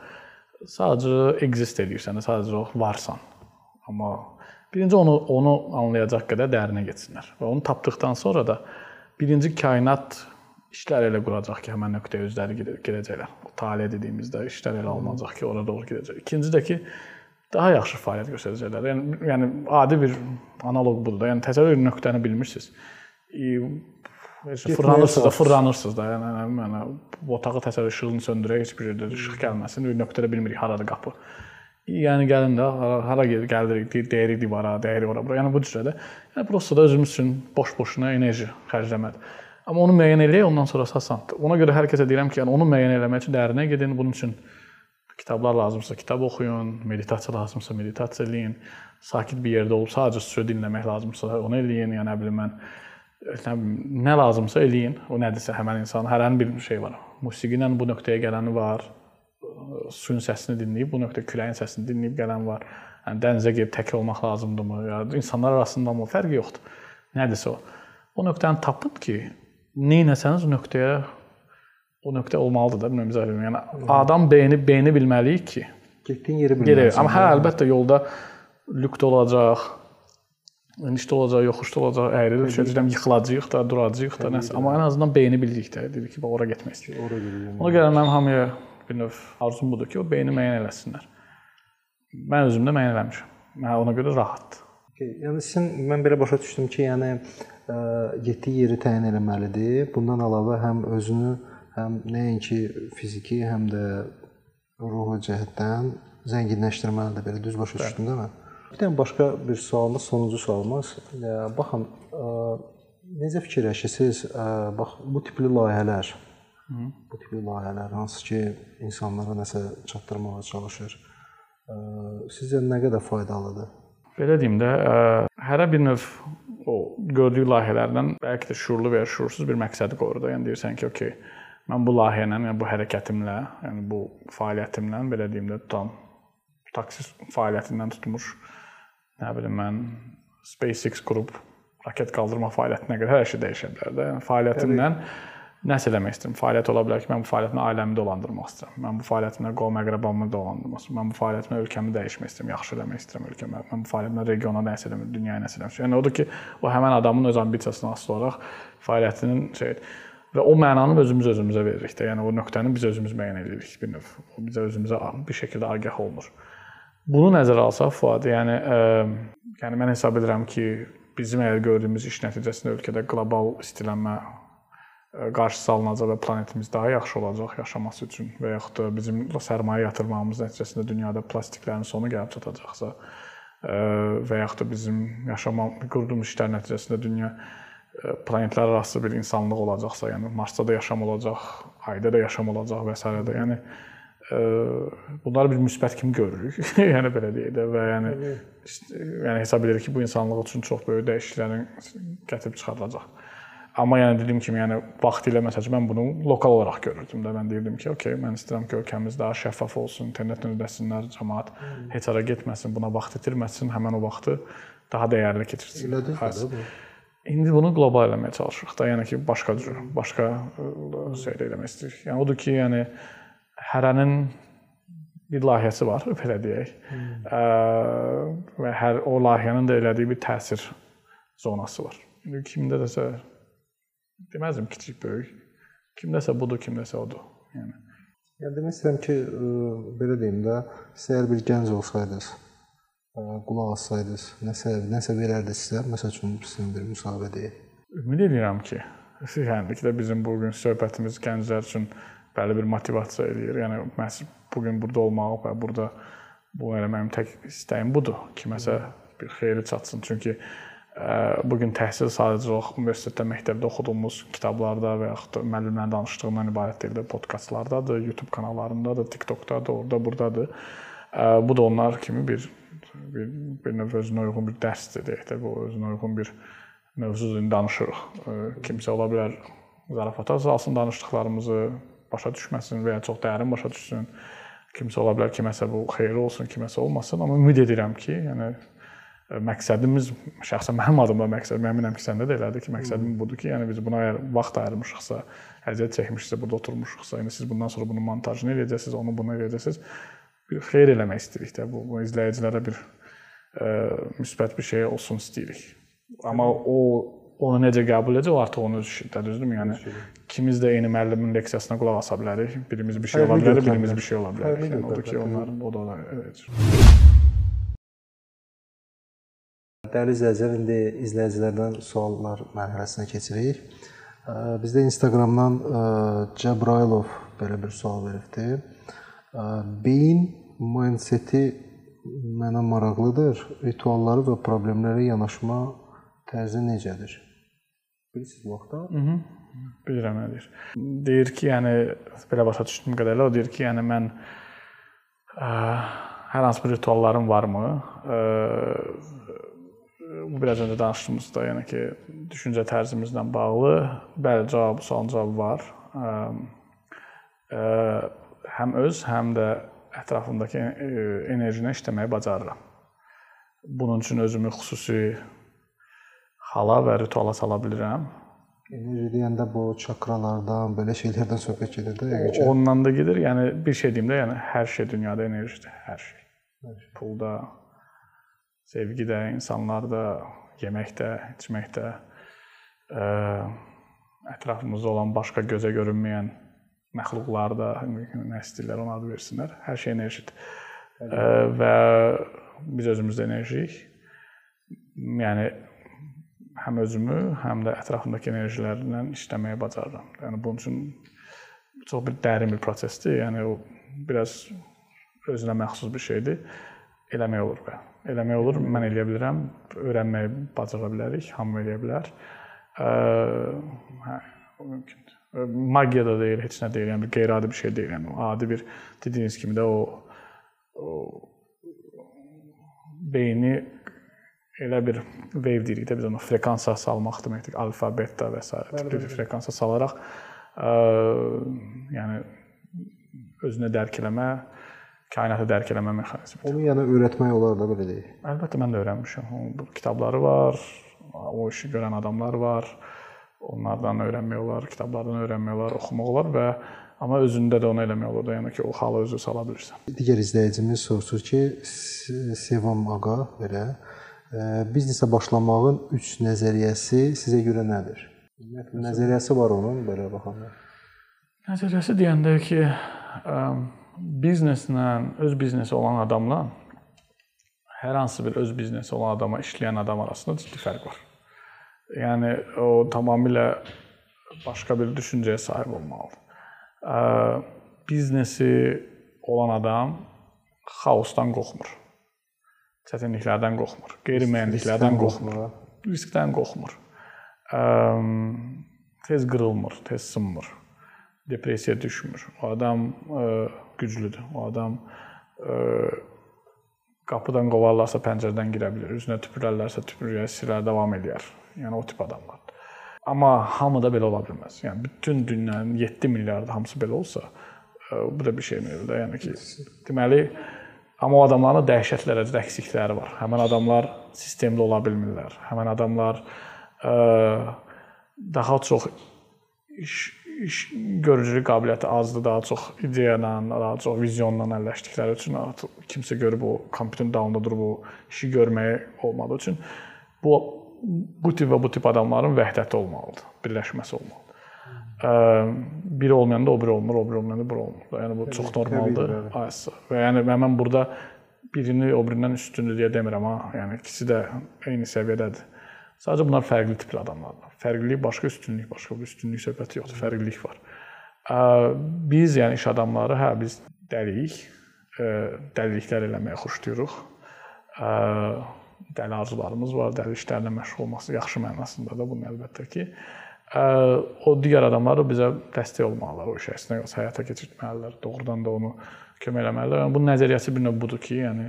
sadəcə exist edirsən, sadəcə o varsan. Amma birinci onu onu anlayacaq qədər dərinə getsinlər və onu tapdıqdan sonra da birinci kainat işlər elə quracaq ki, həmin nöqtəyə özləri gedəcəklər. O tale dediyimizdə işlər elə alınacaq ki, ora doğru gedəcək. İkinci də ki, daha yaxşı fəaliyyət göstərəcəklər. Yəni yəni adi bir analoq budur. Yəni təsəvvür nöqtəni bilmirsiniz. Fırlanırsınız da, fırlanırsınız da. Yəni, yəni, yəni bu otağı təsəvvür işığını söndürək, heç bir yerdə işıq gəlməsin. Bir nöqtədə bilmirik haradır qapı. Yəni gəlin də hara, hara gəlirik, deyirik divara, deyirik ora bura. Yəni bu cürdə. Yəni prosta da özümüz üçün boş-boşuna enerji xərcləmədir. Amma onu müəyyən eləyək, ondan sonra asandır. Ona görə hər kəsə deyirəm ki, yəni onu müəyyən eləmək üçün dərinə gedin. Bunun üçün kitablar lazımsa kitab oxuyun, meditasiya lazımsa meditasiya eləyin. Sakit bir yerdə olub sadəcə söz dinləmək lazımsa onu eləyin. Yəni nə bilim mən nə, nə lazımsa eləyin. O nədirsə həmin insan hər an bir şey var. Musiqi ilə bu nöqtəyə gələni var. Suyun səsini dinləyib, bu nöqtə küləyin səsini dinləyib gələn var. Yəni dənizə gedib tək olmaq lazımdırmı? Ya insanlar arasında mı fərqi yoxdur. Nədirsə o. O nöqtəni tapın ki, nə etsəniz nöqtəyə o nöqtə olmalıdır da, bilmirəm izah edirəm. Yəni adam beyni beyni bilməliyik ki, getdiyin yeri bilməlisən. Amma hə, əlbəttə yolda lükdə olacaq, enişdə olacaq, yoxuşda olacaq, əyri düşəcəyəm, yıxılacağıq da, duracağıq da, nəsə. Amma ən azından beyni bilirik də, dedik ki, bax ora getmək istəyirəm. Ora gedirəm. Ona görə mən hamıya bir növ arzum budur ki, o beyni müəyyən eləsinlər. Mən özüm də müəyyən eləmişəm. Mən ona görə rahatdır. Okay. Yəni sizin mən belə başa düşdüm ki, yəni ə, getdiyi yeri təyin etməlidir. Bundan əlavə həm özünü həm nəinki fiziki, həm də ruhi cəhətdən zənginləşdirməlidir. Belə düz başa düşdüm də mən. Bir dənə başqa bir sualımız, sonuncu sualımız. Baxın, necə fikirləşirsiniz? Bax, bu tipli layihələr, Hı. bu tipli layihələr hansı ki, insanlara nəsə çatdırmağa çalışır. Sizcə nə qədər faydalıdır? Belə deyim də, hərə bir növ o gördüyü layihələrdən bəlkə də şuurlu və ya şuursuz bir məqsədi qoyur da. Yəni deyirsən ki, okey, Mən bu layihə ilə, yəni bu hərəkətimlə, yəni bu fəaliyyətimlə belə deyim də tutam taksi fəaliyyətindən tutmuş nə bilim mən SpaceX qrup raket qaldırma fəaliyyətinə qədər hər şey dəyişə bilər də. Yəni fəaliyyətimlə nəsə eləmək istəyirəm. Fəaliyyət ola bilər ki, mən bu fəaliyyətimlə ailəmi dolandırmaq istəyirəm. Mən bu fəaliyyətimlə qovm əqrəbamı dolandırmaq istəyirəm. Mən bu fəaliyyətimlə ölkəmi dəyişmək istəyirəm, yaxşı eləmək istəyirəm ölkəmə. Mən bu fəaliyyətimlə regiona nəsə eləmək, dünyaya nəsə eləmək. Yəni odur ki, o həmin adamın öz ambisiyasına asılı olaraq fəaliyyətinin şey Və o mənanı özümüz özümüzə veririk də. Yəni o nöqtəni biz özümüz müəyyən edirik bir növ. O bizə özümüzə bir şəkildə agah olunur. Bunu nəzərə alsaq Fuad, yəni ə, yəni mən hesab edirəm ki, bizim əgər gördüyümüz iş nəticəsində ölkədə qlobal istilənmə qarşısı alınacaq və planetimiz daha yaxşı olacaq yaşaması üçün və yaxud da bizim sərmayə yatırmağımız nəticəsində dünyada plastiklərin sonu gəlib çatacaqsa və yaxud da bizim yaşama qurduğumuz işlər nəticəsində dünya planetlər arası bir insanlıq olacaqsa, yəni Marsda da yaşam olacaq, Ayda da yaşam olacaq və s. də. Yəni bunları bir müsbət kimi görürük. yəni belə deyək də və yəni işte, yəni hesab edirik ki, bu insanlıq üçün çox böyük dəyişikliklərin gətirib çıxardılacaq. Amma yəni dediyim kimi, yəni vaxtilə məsələn mən bunu lokal olaraq görürdüm də. Mən deyirdim ki, okey, mən istəyirəm ki, ölkəmiz daha şəffaf olsun, internetdən ödəsinlər, cəmaət heç hara getməsin, buna vaxt itirməsin, həmin o vaxtı daha dəyərli keçirsin. Elədir də bu. İndi bunu qlobal eləməyə çalışırıq da, yəni ki, başqa cür, başqa şey eləmək istəyirik. Yəni odur ki, yəni hərənin bir layihəsi var, belə deyək. Hmm. Və hər o layihənin də elədiyi bir təsir zonası var. İndi kimdə dəsə deməzdim kiçik, böyük. Kimdəsə budur, kimdəsə odur. Yəni Yəni demək istəyirəm ki, belə deyim də, siz əgər bir gənc olsaydınız, qulaq assaydınız, nəsə nəsə verərdi sizə, məsəl üçün sizin bir müsahibəyə. Ümid edirəm ki, həmçində bizim bu gün söhbətimiz gənclər üçün bəli bir motivasiya eləyir. Yəni məhz bu gün burada olmaq və burada bu eləməyim tək istəyim budur ki, məsəl bir xeyri çatsın. Çünki ə, bu gün təhsil sadəcə olaraq universitetdə, məktəbdə oxuduğumuz kitablarda və yaxud da müəllimlərin danışdığından ibarət deyil də, podkastlardadır, YouTube kanallarındadır, TikTokdadır, orada, burdadır. Ə, bu da onlar kimi bir bir, bir növ özünə uyğun bir dərsdir deyək də, bu özünə uyğun bir mövzudur danışırıq. Kimsə ola bilər zarafata salsın danışdıqlarımızı, başa düşməsin və ya çox dərin başa düşsün. Kimsə ola bilər kiməsə bu xeyirli olsun, kiməsə olmasın, amma ümid edirəm ki, yəni məqsədimiz şəxsən mənim adıma məqsədim, əminəm ki, səndə də elədir ki, məqsədim budur ki, yəni biz buna əgər vaxt ayırmışıqsa, əziyyət çəkmişiksə, burada oturmuşuqsa, yəni siz bundan sonra bunun montajını edəcəksiniz, onu bunu edəcəksiniz bir xeyir eləmək istəyirik də. Bu, bu izləyicilərə bir ə, müsbət bir şey olsun istəyirik. Amma o onu necə qəbul edəcək, o artıq onun öz işidir, düzdürmü? Yəni ikimiz də eyni müəllimin leksiyasına qulaq asa bilərik. Birimiz bir şey ola bilər, birimiz bir şey ola bilər. Yəni odur ki, onlar o da evet. Dəyərli izləyicilər, indi izləyicilərdən suallar mərhələsinə keçirik. Bizdə Instagramdan Cəbrailov belə bir sual veribdi. Beyin mindseti mənə maraqlıdır. Ritualları və problemlərə yanaşma tərzi necədir? Bilirsiniz bu vaxtda? Mhm. Bilirəm nə deyir. Deyir ki, yəni belə başa düşdüyüm qədərlə o deyir ki, yəni mən ə, hər hansı bir rituallarım varmı? Ə, bu biraz öncə danışdığımızda, yəni ki, düşüncə tərzimizlə bağlı bəli cavab, sualın cavabı var. Ə, ə, həm öz, həm də ətrafımdakı enerjini işləməyi bacarıram. Bunun üçün özümü xüsusi hala və rituala sala bilirəm. Enerji deyəndə bu çakralardan, belə şeylərdən söhbət gedir də, yəqin ki. Ondan da gedir. Yəni bir şey deyim də, yəni hər şey dünyada enerjidir, hər şey. Hər şey. Pulda, sevgidə, insanlarda, yeməkdə, içməkdə, ə, ətrafımızda olan başqa gözə görünməyən məxluqlarda, nə istəyirlər ona ad versinlər, hər şey enerjidir. Ə, və biz özümüz də enerjiyik. Yəni həm özümü, həm də ətrafımdakı enerjilərlə işləməyə bacarıram. Yəni bunun üçün çox bir dərin bir prosesdir. Yəni o biraz özünə məxsus bir şeydir. Eləmək olur və eləmək olur. Mən eləyə bilirəm. Öyrənməyi bacara bilərik, hamı eləyə bilər. Ə, hə, o mümkündür. Magiya da deyil, heç nə deyil. Yəni qeyri-adi bir şey deyil. Yəni adi bir dediyiniz kimi də o o beyni elə bir wave deyirik də biz ona frekansa salmaq deməkdir. Alfa, beta və s. tipli bir frekansa salaraq ə, yəni özünü dərk eləmə, kainatı dərk eləmə mexanizmidir. Onu yəni öyrətmək olar da belə deyək. Əlbəttə mən də öyrənmişəm. Bu kitabları var, o işi görən adamlar var. Onlardan öyrənmək olar, kitablardan öyrənmək olar, oxumaq olar və amma özündə də onu eləmək olur da, yəni ki, o halı özü sala bilirsən. Digər izləyicimiz soruşur ki, Sevam ağa belə biznesə başlamağın 3 nəzəriyyəsi sizə görə nədir? Ümumiyyətlə nəzəriyyəsi var onun belə baxanda. Nəzəriyyəsi deyəndə ki, ə, bizneslə, öz biznesi olan adamla hər hansı bir öz biznesi olan adama işləyən adam arasında ciddi fərq var. Yəni o tamamilə başqa bir düşüncəyə sahib olmalıdır. Ə, biznesi olan adam xaosdan qorxmur. Çətinliklərdən qorxmur, qeyri-müəyyənliklərdən qorxmur, riskdən qorxmur. tez qırılmır, tez sınmır. Depressiyaya düşmür. O adam güclüdür. O adam qapıdan qovarlarsa pəncərədən girə bilər. Üzünə tüpürərlərsə tüpürüyə silər davam edər. Yəni o tip adamlar. Amma hamı da belə ola bilməz. Yəni bütün dünyanın 7 milyardı hamısı belə olsa, bu da bir şey deyil də. Yəni ki, deməli amma o adamların dəhşətli dərəcədə əksikləri var. Həmin adamlar sistemli ola bilmirlər. Həmin adamlar ə, daha çox iş, iş görücülük qabiliyyəti azdır, daha çox ideya ilə, daha çox vizyonla əlləşdikləri üçün artıq kimsə görüb o kompüterin dalında durub o işi görməyə olmadığı üçün bu bu tip və bu tip adamların vəhdəti olmalıdır, birləşməsi olmalıdır. Ə, biri olmayanda o biri olmur, o biri olmayanda biri olmur. Yəni bu çox normaldır. Ayısı. Və yəni mən burada birini o birindən üstündür deyə demirəm ha. Yəni ikisi də eyni səviyyədədir. Sadəcə bunlar fərqli tipli adamlardır. Fərqlilik başqa, üstünlük başqa. Bu üstünlük söhbəti yoxdur, fərqlilik var. Biz yəni iş adamları hə biz dəliyik, dəliliklər eləməyə xoşlayırıq. Dəli arzularımız var, dəli işlərlə məşğul olması yaxşı mənasında da bunun əlbəttə ki, o digər adamlar da bizə dəstək olmalılar o işə, əslində həyata keçirtməlidirlər. Doğrudan da onu kömək eləməlidirlər. Yəni bunun nəzəriyyəsi bir növ budur ki, yəni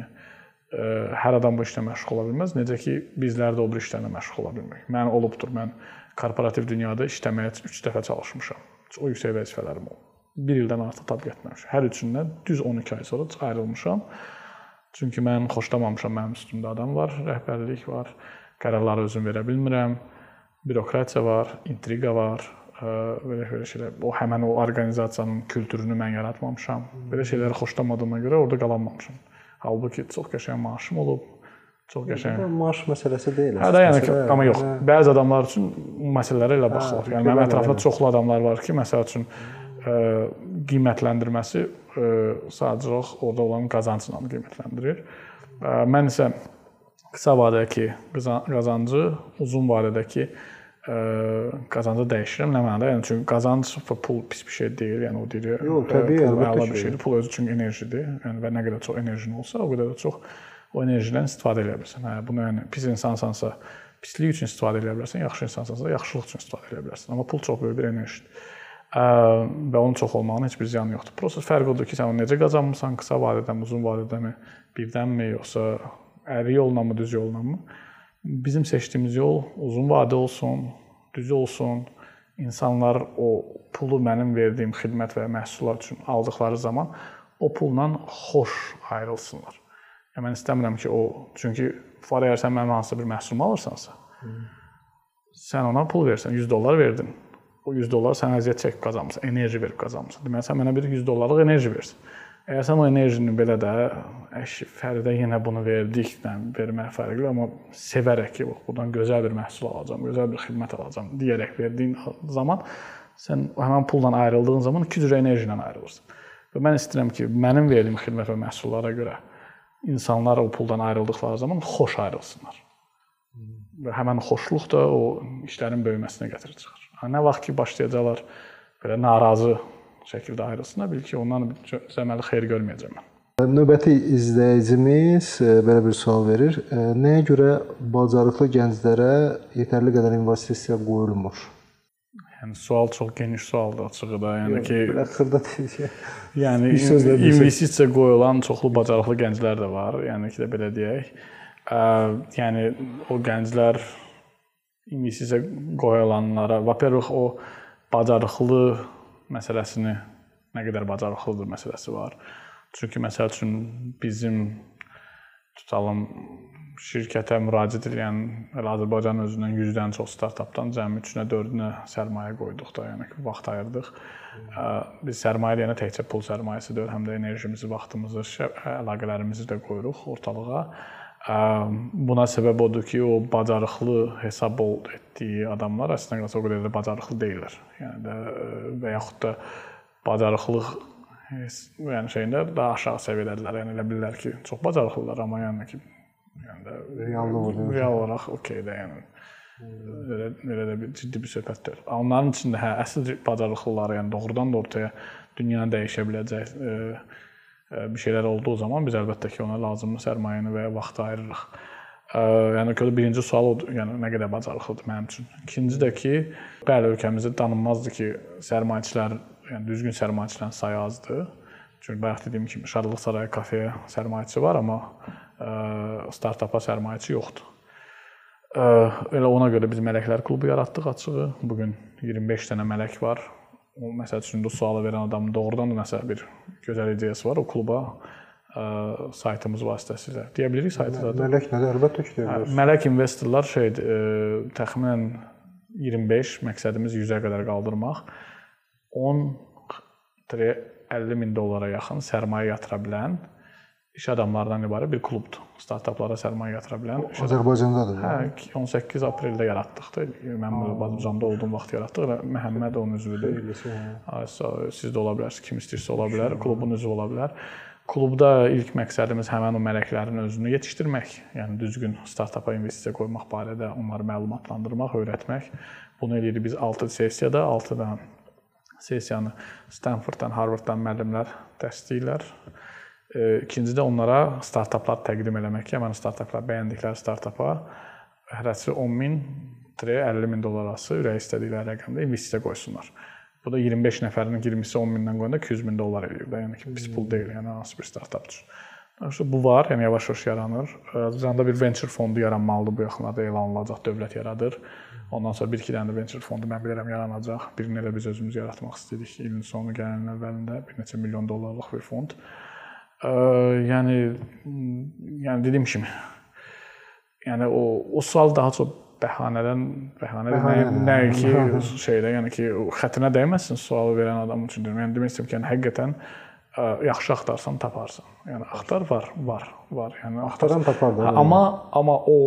hər adam bu işlə məşğul ola bilməz. Necə ki, bizlər də o bir işlərlə məşğul ola bilmirik. Mən olubdur, mən korporativ dünyada işləməyə 3 dəfə çalışmışam. O yüksək vəzifələrim olub. 1 ildən artıq tab getməmişəm. Hər üçündən düz 12 ay sonra ayrılmışam. Çünki mən xoşlamamışam mənim üstümdə adam var, rəhbərlik var, qərarları özüm verə bilmirəm. Bürokratiya var, intriqa var, belə belə şeylər. O həmin o orqanizasiyanın kültürünü mən yaratmamışam. Belə şeyləri xoşlamadığıma görə orada qalanmamışam. Halbuki çox qəşəng maaşım olub, çox qəşəng. Maaş məsələsi deyil. Hə yəni ki, amma yox. Bəzi adamlar üçün məsələlərə elə baxırlar. Yəni mənim ətrafımda çoxlu adamlar var ki, məsəl üçün ə, qiymətləndirməsi ə, sadəcə orada olan qazancla qiymətləndirir. Ə, mən isə qısa vadədəki qazancı, uzun vadədəki ə, qazancı dəyişirəm. Nə mənada? Yəni çünki qazanc pul pis bir şey deyil. Yəni o deyir. Yox, təbii, əlbəttə bir şeydir. Pul özü üçün enerjidir. Yəni və nə qədər çox enerjin olsa, o qədər də çox o enerjidən istifadə edə bilirsən. Hə, bunu yəni pis insansansa, pislik üçün istifadə edə bilərsən, yaxşı insansansa, yaxşılıq üçün istifadə edə bilərsən. Amma pul çox böyük bir enerjidir və onun çox olmağının heç bir ziyanı yoxdur. Proses fərqi odur ki, sən onu necə qazanmısan, qısa vadədəmi, uzun vadədəmi, birdənmi, yoxsa əyri yolla mı, düz yolla mı? Bizim seçdiyimiz yol uzun vadə olsun, düz olsun. İnsanlar o pulu mənim verdiyim xidmət və məhsullar üçün aldıqları zaman o pulla xoş ayrılsınlar. Yəni mən istəmirəm ki, o çünki var əgər sən mənim hansısa bir məhsulumu alırsansa, sən ona pul versən, 100 dollar verdin o 100 dollar sən əziyyət çəkib qazanmısan, enerji verib qazanmısan. Deməli sən mənə bir 100 dollarlıq enerji versən. Əgər sən o enerjini belə də əş Fəridə yenə bunu verdiklə vermək fərqli, amma sevərək ki, burdan gözəl bir məhsul alacağam, gözəl bir xidmət alacağam deyərək verdiyin zaman sən həmin pulla ayrıldığın zaman iki cür enerji ilə ayrılırsan. Və mən istəyirəm ki, mənim verdiyim xidmət və məhsullara görə insanlar o puldan ayrıldıqları zaman xoş ayrılsınlar. Və həmin xoşluq da o işlərin böyüməsinə çıxır. Nə vaxt ki başlayacaqlar belə narazı şəkildə ayrılsınlar, bil ki, ondan zəməli xeyir görməyəcəm mən. Növbəti izləyicimiz e, belə bir sual verir. E, nəyə görə bacarıqlı gənclərə yetərli qədər investisiya qoyulmur? Yəni sual çox geniş sualdır açığı da. Yəni Yox, ki, belə xırda deyil. yəni investisiya qoyulan çoxlu bacarıqlı gənclər də var. Yəni ki də belə deyək. Ə, yəni o gənclər investisiya qoyulanlara, vəpərux o bacarıqlı məsələsini nə qədər bacarıqlıdır məsələsi var. Çünki məsəl üçün bizim tutalım şirkətə müraciət edən Azərbaycan özündən 100-dən çox startapdan cəmi 3-nə 4-ünə sərmayə qoyduq da, yəni ki, vaxt ayırdıq. Biz sərmayə deyəndə təkcə pul sərmayəsi deyil, həm də enerjimizi, vaxtımızı, əlaqələrimizi də qoyuruq ortalığa. Buna səbəb odur ki, o bacarıqlı hesab etdiyi adamlar əslində o qədər də bacarıqlı deyillər. Yəni də və yaxud da bacarıqlıq yəni şeyində daha aşağı səviyyədədirlər. Yəni elə bilirlər ki, çox bacarıqlılar, amma yəni ki, yəni də real olaraq real olaraq okeydə, yəni elə elə də bir ciddi bir söhbət deyil. Onların içində hə əsl bacarıqlıları, yəni doğrudan da ortaya dünyanı dəyişə biləcək e, bir şeylər olduğu zaman biz əlbəttə ki, ona lazımlı sərmayəni və vaxtı ayırırıq. Yəni ki, birinci sual odur, yəni nə qədər bacarıqlıdır mənim üçün. İkinci də ki, bəli, ölkəmizdə tanınmazdır ki, sərmayəçilər, yəni düzgün sərmayəçilərin sayı azdır. Çünki bayaq dediyim kimi Şadlıq Sarayı kafeyə sərmayəçi var, amma startapa sərmayəçi yoxdur. Elə ona görə biz Mələklər klubu yaratdıq açığı. Bu gün 25 dənə mələk var. O məsəl üçün bu sualı verən adamın doğrudan da nəsə bir gözəl ideyası var. O kluba ə, saytımız vasitəsilə. Deyə bilirik saytı da. Mələk nədir? Əlbəttə ki, deyə bilərsiniz. Mələk investorlar şeydir, ə, təxminən 25, məqsədimiz 100-ə qədər qaldırmaq. 10 50 min dollara yaxın sərmayə yatıra bilən iş adamlarından ibarət bir klubdur. Startaplara sərmayə yatıra bilən. Azərbaycandadır. Hə, 18 apreldə yaratdıq da. Mən Azərbaycanda olduğum vaxt yaratdıq. Məhəmməd onun üzvüdür. Siz də ola bilərsiniz, kim istəyirsə ola bilər, klubun üzvü ola bilər. Klubda ilk məqsədimiz həmin o mələklərin özünü yetişdirmək, yəni düzgün startapa investisiya qoymaq barədə onları məlumatlandırmaq, öyrətmək. Bunu eləyirik biz 6 sessiyada, 6 dənə sessiyanı Stanforddan, Harvarddan müəllimlər dəstəkləyirlər. İkinci də onlara startaplar təqdim eləmək ki, həmin startaplar bəyəndikləri startapa hərəsi 10 min 50 min dollar arası ürək istədikləri rəqəmdə investisiya qoysunlar. Bu da 25 nəfərin 20-si 10 mindən qoyanda 200 min dollar eləyir də. Yəni ki, pis pul deyil, yəni hansı bir startap üçün. Yaxşı bu var, yəni yavaş-yavaş yaranır. Azərbaycanda bir venture fondu yaranmalıdır bu yaxınlarda elan olunacaq, dövlət yaradır. Ondan sonra 1-2 dənə də venture fondu mən bilirəm yaranacaq. Birini elə biz özümüz yaratmaq istəyirik. İlin sonu gələn əvvəlində bir neçə milyon dollarlıq bir fond. Yəni yəni dediyim kimi yəni o o sual daha çox bəhanədən bəhanə nə, nə ki şeydə yəni ki xətrinə dəyməsin sualı verən adam üçün deyirəm. Yəni demək istəyirəm ki, yəni həqiqətən ə, yaxşı axtarsan taparsan. Yəni axtar var, var, var. Yəni axtaran tapar da. Amma amma o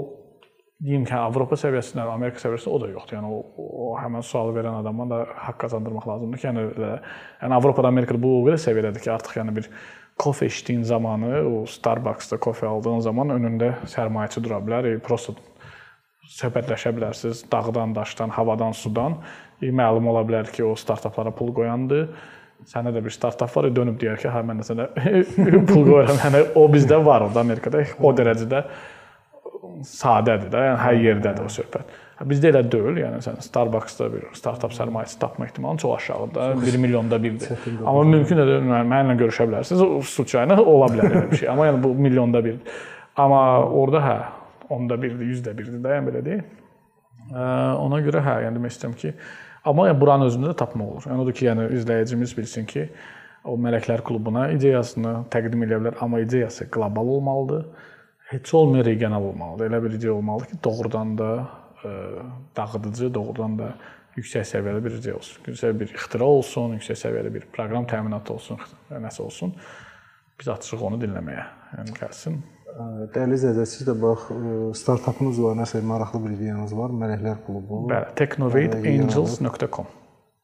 deyim ki, Avropa səviyyəsində, Amerika səviyyəsində o da yoxdur. Yəni o, o həmin sualı verən adama da haqq qazandırmaq lazımdır ki, yəni yəni Avropada, Amerikada bu o qədər səviyyədədir ki, artıq yəni bir kofe içdiyin zamanı, o Starbucks-da kofe aldığın zaman önündə sərmayəçi dura bilər. E, prosta söhbətləşə bilərsiniz dağdan, daşdan, havadan, sudan. E, məlum ola bilər ki, o startaplara pul qoyandı. Sənə də bir startap var, e, dönüb deyər ki, hə mən də sənə pul qoyuram. Yəni o bizdə var, o da Amerikada o dərəcədə sadədir də, yəni hər yerdədir o söhbət. Bizdə elə deyil, yəni sən Starbucks-da bir startap sərmayəsi tapma ehtimalın çox aşağıdır. 1 milyonda birdir. Amma mümkün də mənimlə görüşə bilərsiniz. Suçayna ola bilər elə bir şey. Amma yəni bu milyonda birdir. Amma orada hə, onda birdir, 100də birdir də, yəni belə deyil. Ona görə hə, yəni demək istəyirəm ki, amma yəni buranın özündə də tapmaq olur. Yəni odur ki, yəni izləyicimiz bilsin ki, o Mələklər klubuna ideyasını təqdim edə bilər, amma ideyası qlobal olmalıdır. Heç olmaya regional olmalıdır. Elə bir ideya olmalıdır ki, doğrudan da dağıdıcı, doğrudan da yüksək səviyyəli bir ideya olsun. Yüksək bir ixtira olsun, yüksək səviyyəli bir proqram təminatı olsun, nəsə olsun. Biz açığıq onu dinləməyə. Yəni gəlsin. Dəyərli izləyicilər, siz də bax startapınız var, nəsə maraqlı bir ideyanız var, Mələklər klubu. Bəli, technovateangels.com.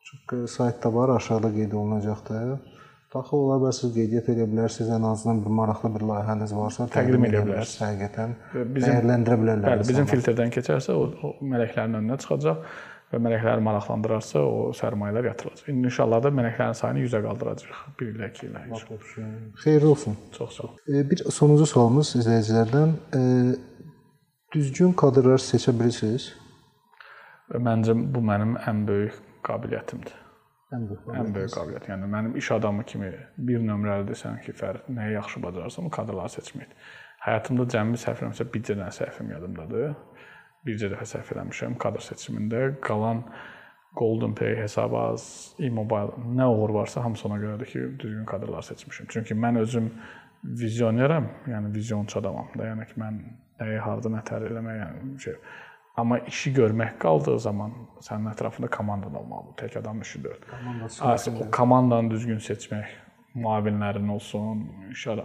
Çox saytda var, aşağıda qeyd olunacaqdır. Daxil ola bilərsiniz, qeydiyyat edə bilərsiniz, ən azından bir maraqlı bir layihəniz varsa, təqdim edə bilərsiniz. Həqiqətən dəyərləndirə bilərlər. Bəli, bizim filtrdən keçərsə o, o mələklərin önünə çıxacaq və mələkləri maraqlandırarsa o sərmayələr yatırılacaq. İndi inşallah da mələklərin sayını 100-ə qaldıracağıq 1 ilə 2 ilə. Xeyirli olsun. Çox sağ ol. Bir sonuncu sualımız izləyicilərdən düzgün kadrlar seçə bilirsiniz? Məncə bu mənim ən böyük qabiliyyətimdir. Ən böyük, ən böyük qabiliyyət. Yəni mənim iş adamı kimi bir nömrəli desən ki, Fərid nəyi yaxşı bacarırsan, o kadrları seçməkdir. Həyatımda cəmi səhv eləmirəmsə bircə dənə səhvim yadımdadır. Bircə dəfə səhv eləmişəm kadr seçimində. Qalan Golden Pay, Hesabaz, e-mobile nə uğur varsa hamısı ona görədir ki, düzgün kadrlar seçmişəm. Çünki mən özüm vizioneram, yəni vizyonçu adamam da. Yəni ki, mən nəyi harda nətər eləmək, yəni şey Amma işi görmək qaldığı zaman sənin ətrafında komandan olmalıdır. Tək adam işi deyil. Komanda o komandanı düzgün seçmək, müavinlərin olsun, şey,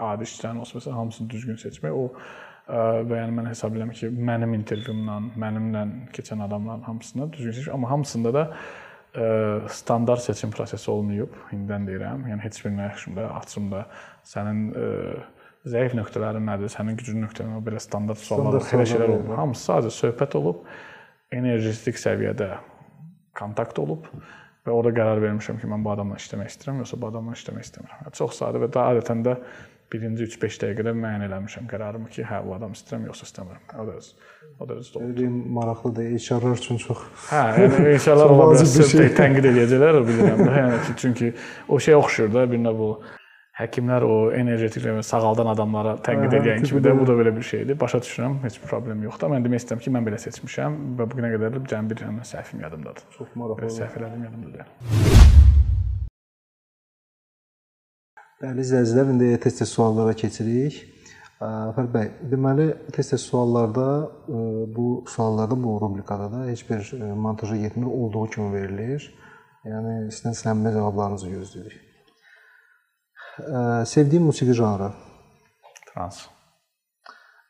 adi işçilərin olsun, məsələn, hamısını düzgün seçmək o və yəni mən hesab edirəm ki, mənim intervyumla, mənimlə keçən adamların hamısını düzgün seçmək, amma hamısında da standart seçim prosesi olmayıb, indidən deyirəm. Yəni heç birinə yaxşımda, açımda sənin zəif nöqtələrin nədir, sənin güclü nöqtələrin o belə standart suallar, belə şeylər olmur. Hamısı sadəcə söhbət olub, energetik səviyyədə kontakt olub və orada qərar vermişəm ki, mən bu adamla işləmək istəyirəm, yoxsa bu adamla işləmək istəmirəm. Çox sadə və daha adətən də birinci 3-5 dəqiqədə müəyyən eləmişəm qərarımı ki, hə bu adam istəyirəm yoxsa istəmirəm. O da öz o da öz doğru. Ürəyim maraqlıdır. HR-lar üçün çox Hə, yəni Çox ola bilər şey. tənqid edəcəklər, bilirəm də. Yəni ki, çünki o şey oxşur da, birinə bu həkimlər o energetik sağaldan adamlara tənqid Aha, edən kimi tipə də bu da belə bir şeydir. Başa düşürəm, heç bir problem yoxdur. Mən demək istəyirəm ki, mən belə seçmişəm və bu günə qədər də cəmi bir dənə səhvim yadımdadır. çox Belə maraqlıdır. səhv elədim yadımdadır. yəni. Dəyərli izləyicilər, indi test-test suallara keçirik. Fərid bəy, deməli test-test suallarda bu suallarda bu rubrikada da heç bir montaja getmir, olduğu kimi verilir. Yəni sizdən səmimi cavablarınızı gözləyirik. Ə, Sevdiyim musiqi janrı, Trans,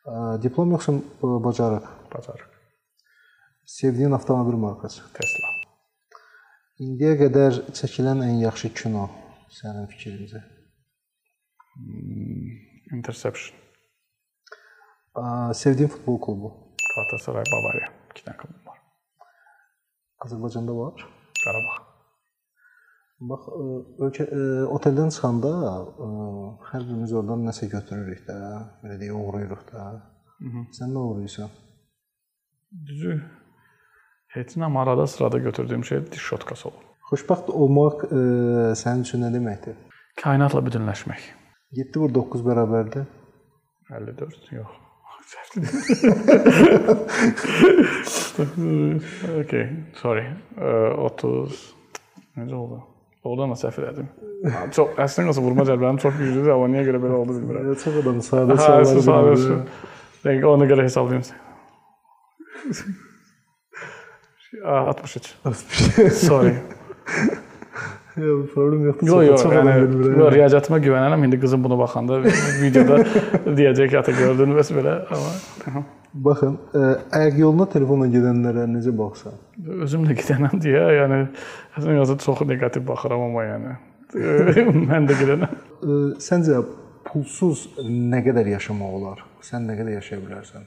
ə, diplom yoxsa bacarıq? bacarıq, Sevdiyin avtomobil markası. Tesla, İndiyə qədər çəkilən ən yaxşı kino sənin fikrincə? Interception, Ə, Sevdiyin futbol klubu. Galatasaray, Bavariya, 2 dənə klubum var. Azərbaycanda var. Qarabağ. Bax, ə, ölkə ə, oteldən çıxanda ə, hər birimiz oradan nəsə götürürük də, belə deyə uğrayırıq da. Sən nə uğrayırsan? Düzü heç nə arada sırada götürdüyüm şey diş şotkası olur. Xoşbəxt olmaq ə, sənin üçün nə deməkdir? Kainatla bütünləşmək. 7 vur 9 bərabərdir. 54 yox. Okay, sorry. Ə, 30 necə oldu? Oldu amma səhv elədim. Çox əslində olsa vurma cəlbənim çox güclüdür, amma niyə görə belə oldu bilmirəm. Çox adam sadə suallar verir. Dəqiqə ona görə hesablayım. Aa, 63. Sorry. Yox, problem yoxdur. Yox, yox, yəni yox, riyaziyyatımə güvənərəm. İndi qızım bunu baxanda videoda deyəcək ki, ata gördün bəs belə, amma Baxın, ayaq yoluna telefonla gedənlərə necə baxsan? özümlə gedənəm deyə, yəni əslində yazı çox neqativ baxıram amma yəni mən də gedənəm. Ə, Səncə pulsuz nə qədər yaşamaq olar? Sən nə qədər yaşaya bilərsən?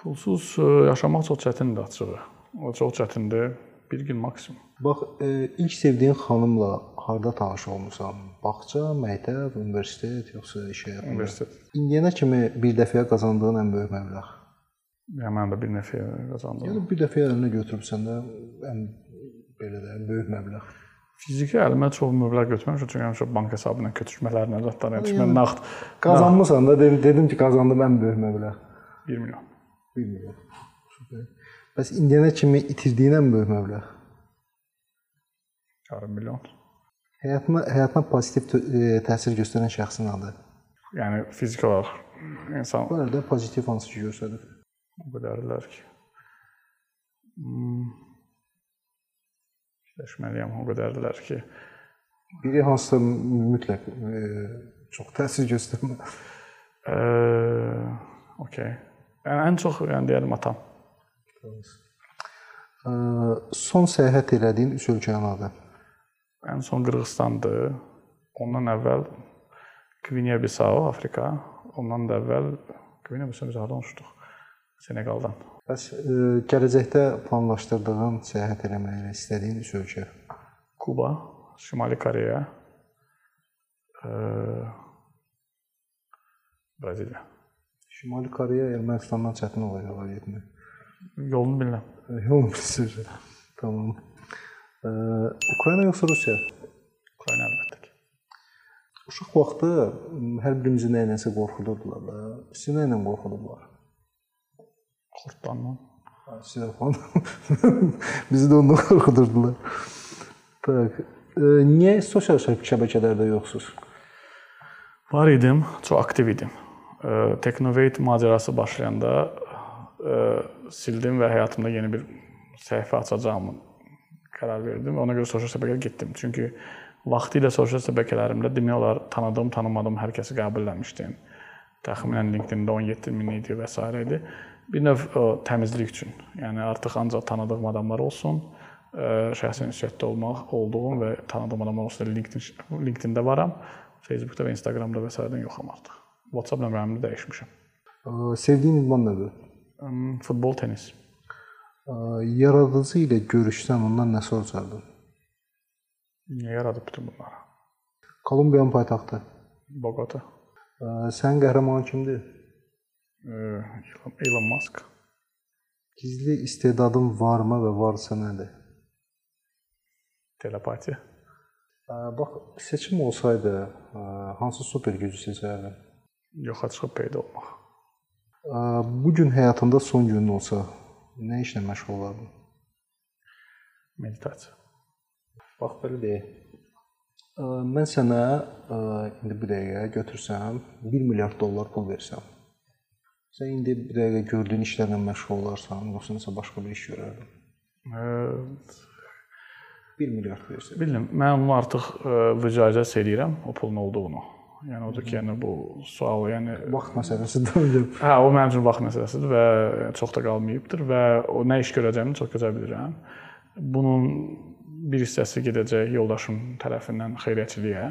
Pulsuz ə, yaşamaq çox çətindir açığı. O çox çətindir. Bir gün maksimum. Bax, ilk sevdiyin xanımla harda tanış olmusan? Bağça, məktəb, universitet, yoxsa iş həyatında? Universitet. İndiyənə kimi bir dəfəyə qazandığın ən böyük məbləğ. Yəni mən də bir nəfə qazandım. Yəni bir dəfəyə əlinə götürübsən də ən belə də ən böyük məbləğ. Fiziki əlimə çox məbləğ götürməmişəm çünki həmişə bank hesabına köçürmələrlə zətlər yəni mən nağd Qazanmısan da dedim, dedim ki, qazandım ən böyük məbləğ. 1 milyon. Bilmirəm. Super. Bəs indiyənə kimi itirdiyin ən böyük məbləğ. Yarım milyon. Həyatına həyatına pozitiv təsir göstərən şəxsin adı. Yəni fiziki olaraq insan Bu arada pozitiv hansı ki göstərir? O qədərlər ki. Hmm. Fikirləşməliyəm o qədərdilər ki, Biri hansısa mütləq e, çox təsir göstərmə. Ə, okey. Yəni ən çox yəni deyərəm atam. Ə, son səyahət elədiyin üç ölkənin adı. Ən son Qırğızstandır. Ondan əvvəl Qvinea-Bissau, Afrika. Ondan da əvvəl Qvinea-Bissau biz hardan uçduq? Seneqaldan. Bəs ə, gələcəkdə planlaşdırdığın səyahət eləməyi istədiyin üç ölkə. Kuba, Şimali Koreya, ə, Braziliya. Şimali Koreya Ermənistandan çətin olacaq getmək. Yolunu bilmirəm. Yolum sözü. Tamam. Ə, Ukrayna yoxsa Rusiya? Ukrayna əlbəttə ki. Uşaq vaxtı hər birimizi nə ilə qorxudurdular da. Sizi nə ilə qorxudurdular? Xortdandan. Falan. Bizi də ondan qorxudurdular. Tak. Niyə sosial şəbəkələrdə yoxsuz? Var idim, çox aktiv idim. Ə, Technovate macərası başlayanda sildim və həyatımda yeni bir səhifə açacağımı qərar verdim. Ona görə sosial şəbəkəyə getdim. Çünki vaxtilə sosial şəbəkələrimdə demək olar tanıdığım, tanımadığım hər kəsi qəbul etmişdim. Təxminən LinkedIn-də 17 min idi və s. idi. Bir növ o, təmizlik üçün. Yəni artıq ancaq tanıdığım adamlar olsun, ə, şəxsi ünsiyyətdə olmaq olduğum və tanıdığım adamlar olsun. LinkedIn LinkedIn-də varam. Facebookda və Instagramda və s. yoxam artıq. WhatsApp nömrəmi də dəyişmişəm. Sevdiyin idman növü? Əm, Futbol, tenis. Ə, Yaradıcı ilə görüşsən ondan nə soracaqdın? Niyə yaradıb bütün bunları? Kolumbiyanın paytaxtı. Bogota. Sənin qəhrəmanın kimdir? Elon Musk. Gizli istedadın varmı və varsa nədir? Telepatiya. Ə, Bax, seçim olsaydı, ə, hansı super gücü seçərdin? Yoxa çıxıb peyda olmaq. Ə, Bu gün həyatında son günün olsa, nə işlə məşğul olardın? Meditasiya. Bax belə deyək. Mən sənə ə, indi bu dəqiqə götürsəm 1 milyard dollar pul versəm. Sən indi bu dəqiqə gördüyün işlərlə məşğul olarsan, yoxsa nəsə başqa bir iş görərdin? Ə, 1 milyard versən. Bilmirəm, mən onu artıq vücazət eləyirəm o pulun olduğunu. Yəni odur ki, yəni bu sual, yəni Vaxt məsələsidir hocam. Hə, o mənim üçün vaxt məsələsidir və çox da qalmayıbdır və o nə iş görəcəyimi çox gözəl bilirəm. Bunun bir hissəsi gedəcək yoldaşım tərəfindən xeyriyyəçiliyə.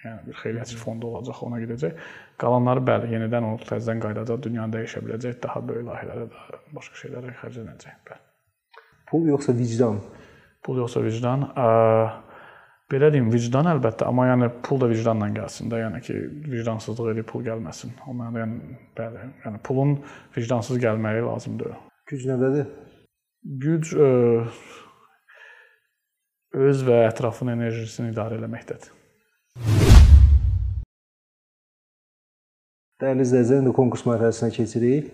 Yəni bir xeyriyyəçi fondu olacaq, ona gedəcək. Qalanları bəli, yenidən o təzədən qayıdacaq, dünyanı dəyişə biləcək, daha böyük layihələrə, daha başqa şeylərə xərclənəcək. Bəli. Pul yoxsa vicdan? Pul yoxsa vicdan? Ə, belə deyim, vicdan əlbəttə, amma yəni pul da vicdanla gəlsin də, yəni ki, vicdansızlıq edib pul gəlməsin. O mənada yəni bəli, yəni pulun vicdansız gəlməyi lazımdır. Güc nədədir? Güc ə, öz və ətrafın enerjisini idarə etməkdədir. Dəyərli izləyicilər, indi konkurs mərhələsinə keçirik.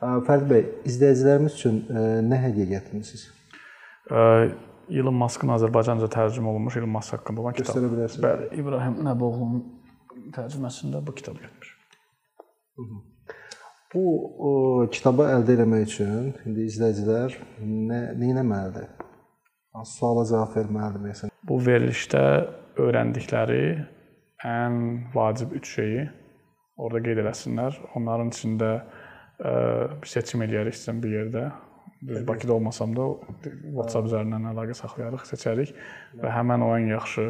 Fərid bəy, izləyicilərimiz üçün nə hədiyyə gətirmisiniz? Elon Muskın Azərbaycanca tərcümə olunmuş Elon Musk haqqında olan kitab. Göstərə bilərsiniz? Bəli, İbrahim Nəboğlunun tərcüməsində bu kitab gəlmiş. Bu o, kitabı əldə etmək üçün indi izləyicilər nə nə etməlidir? Hansı suala cavab verməlidir məsələn? Bu verilişdə öyrəndikləri ən vacib 3 şeyi orada qeyd eləsinlər. Onların içində ə, bir seçim eləyərik sizin bir yerdə. Düz Bakıda olmasam da WhatsApp üzərindən əlaqə saxlayarıq, seçərik və həmin o ən yaxşı,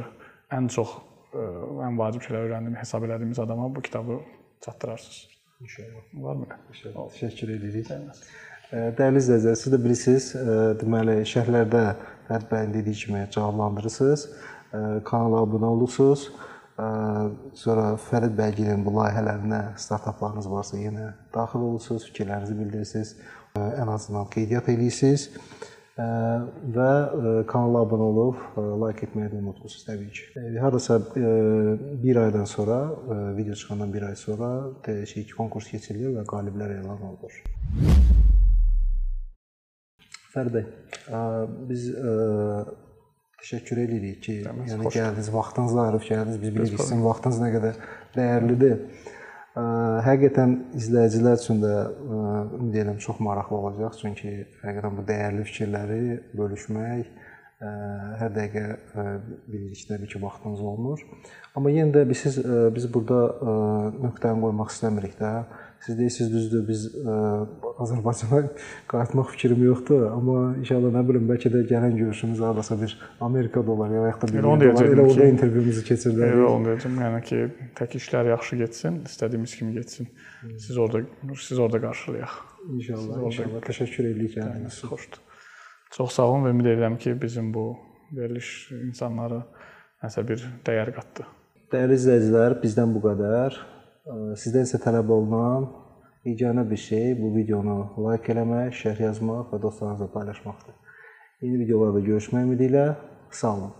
ən çox ə, ən vacib şeylər öyrəndiyimiz, hesab elədiyimiz adama bu kitabı çatdırarsınız. İnşallah. Varmı? İnşallah. Təşəkkür edirik. Ə, Dəyərli izləyicilər, siz də bilirsiniz, deməli şərhlərdə Fərid bəyin dediyi kimi cavablandırırsınız. Kanala abunə olursunuz. Sonra Fərid bəygilin bu layihələrinə, startaplarınız varsa yenə daxil olursunuz, fikirlərinizi bildirirsiniz. Ən azından qeydiyyat edirsiniz. Və kanala abunə olub like etməyi də unutmursuz təbii ki. Hardasa 1 aydan sonra, video çıxandan 1 ay sonra şey konkurs keçirilir və qaliblər elan olunur. Fərid bəy, biz təşəkkür edirik ki, yəni xoş gəldiniz, vaxtınızı ayırıb gəldiniz. Biz bilirik sizin vaxtınız nə qədər dəyərlidir. Ə, Həqiqətən izləyicilər üçün də ə, ümid edirəm çox maraqlı olacaq, çünki həqiqətən bu dəyərli fikirləri bölüşmək ə, hər dəqiqə ə, bilirik təbii ki, vaxtınız olmur. Amma yenə də biz siz ə, biz burada ə, nöqtəni qoymaq istəmirik də. Siz deyirsiniz düzdür, biz ə, Azərbaycana qayıtmaq fikrim yoxdur, amma inşallah nə bilim bəlkə də gələn görüşümüz hardasa bir Amerikada olar ya yaxud da bir Elə onu yerdə olar. deyəcəkdim Elə orada intervyumuzu keçirdilər. Elə onu deyəcəm, yəni ki, tək işlər yaxşı getsin, istədiyimiz kimi getsin. Siz orada siz orada qarşılayaq. İnşallah, inşallah. Təşəkkür edirik üçün. Xoşdur. Çox sağ olun və ümid edirəm ki, bizim bu veriliş insanlara nəsə bir dəyər qatdı. Dəyərli izləyicilər, bizdən bu qədər. Sizdən isə tələb olunan yeganə bir şey bu videonu like eləmək, şərh yazmaq və dostlarınızla paylaşmaqdır. Yeni videolarda görüşmək ümidi ilə sağ olun.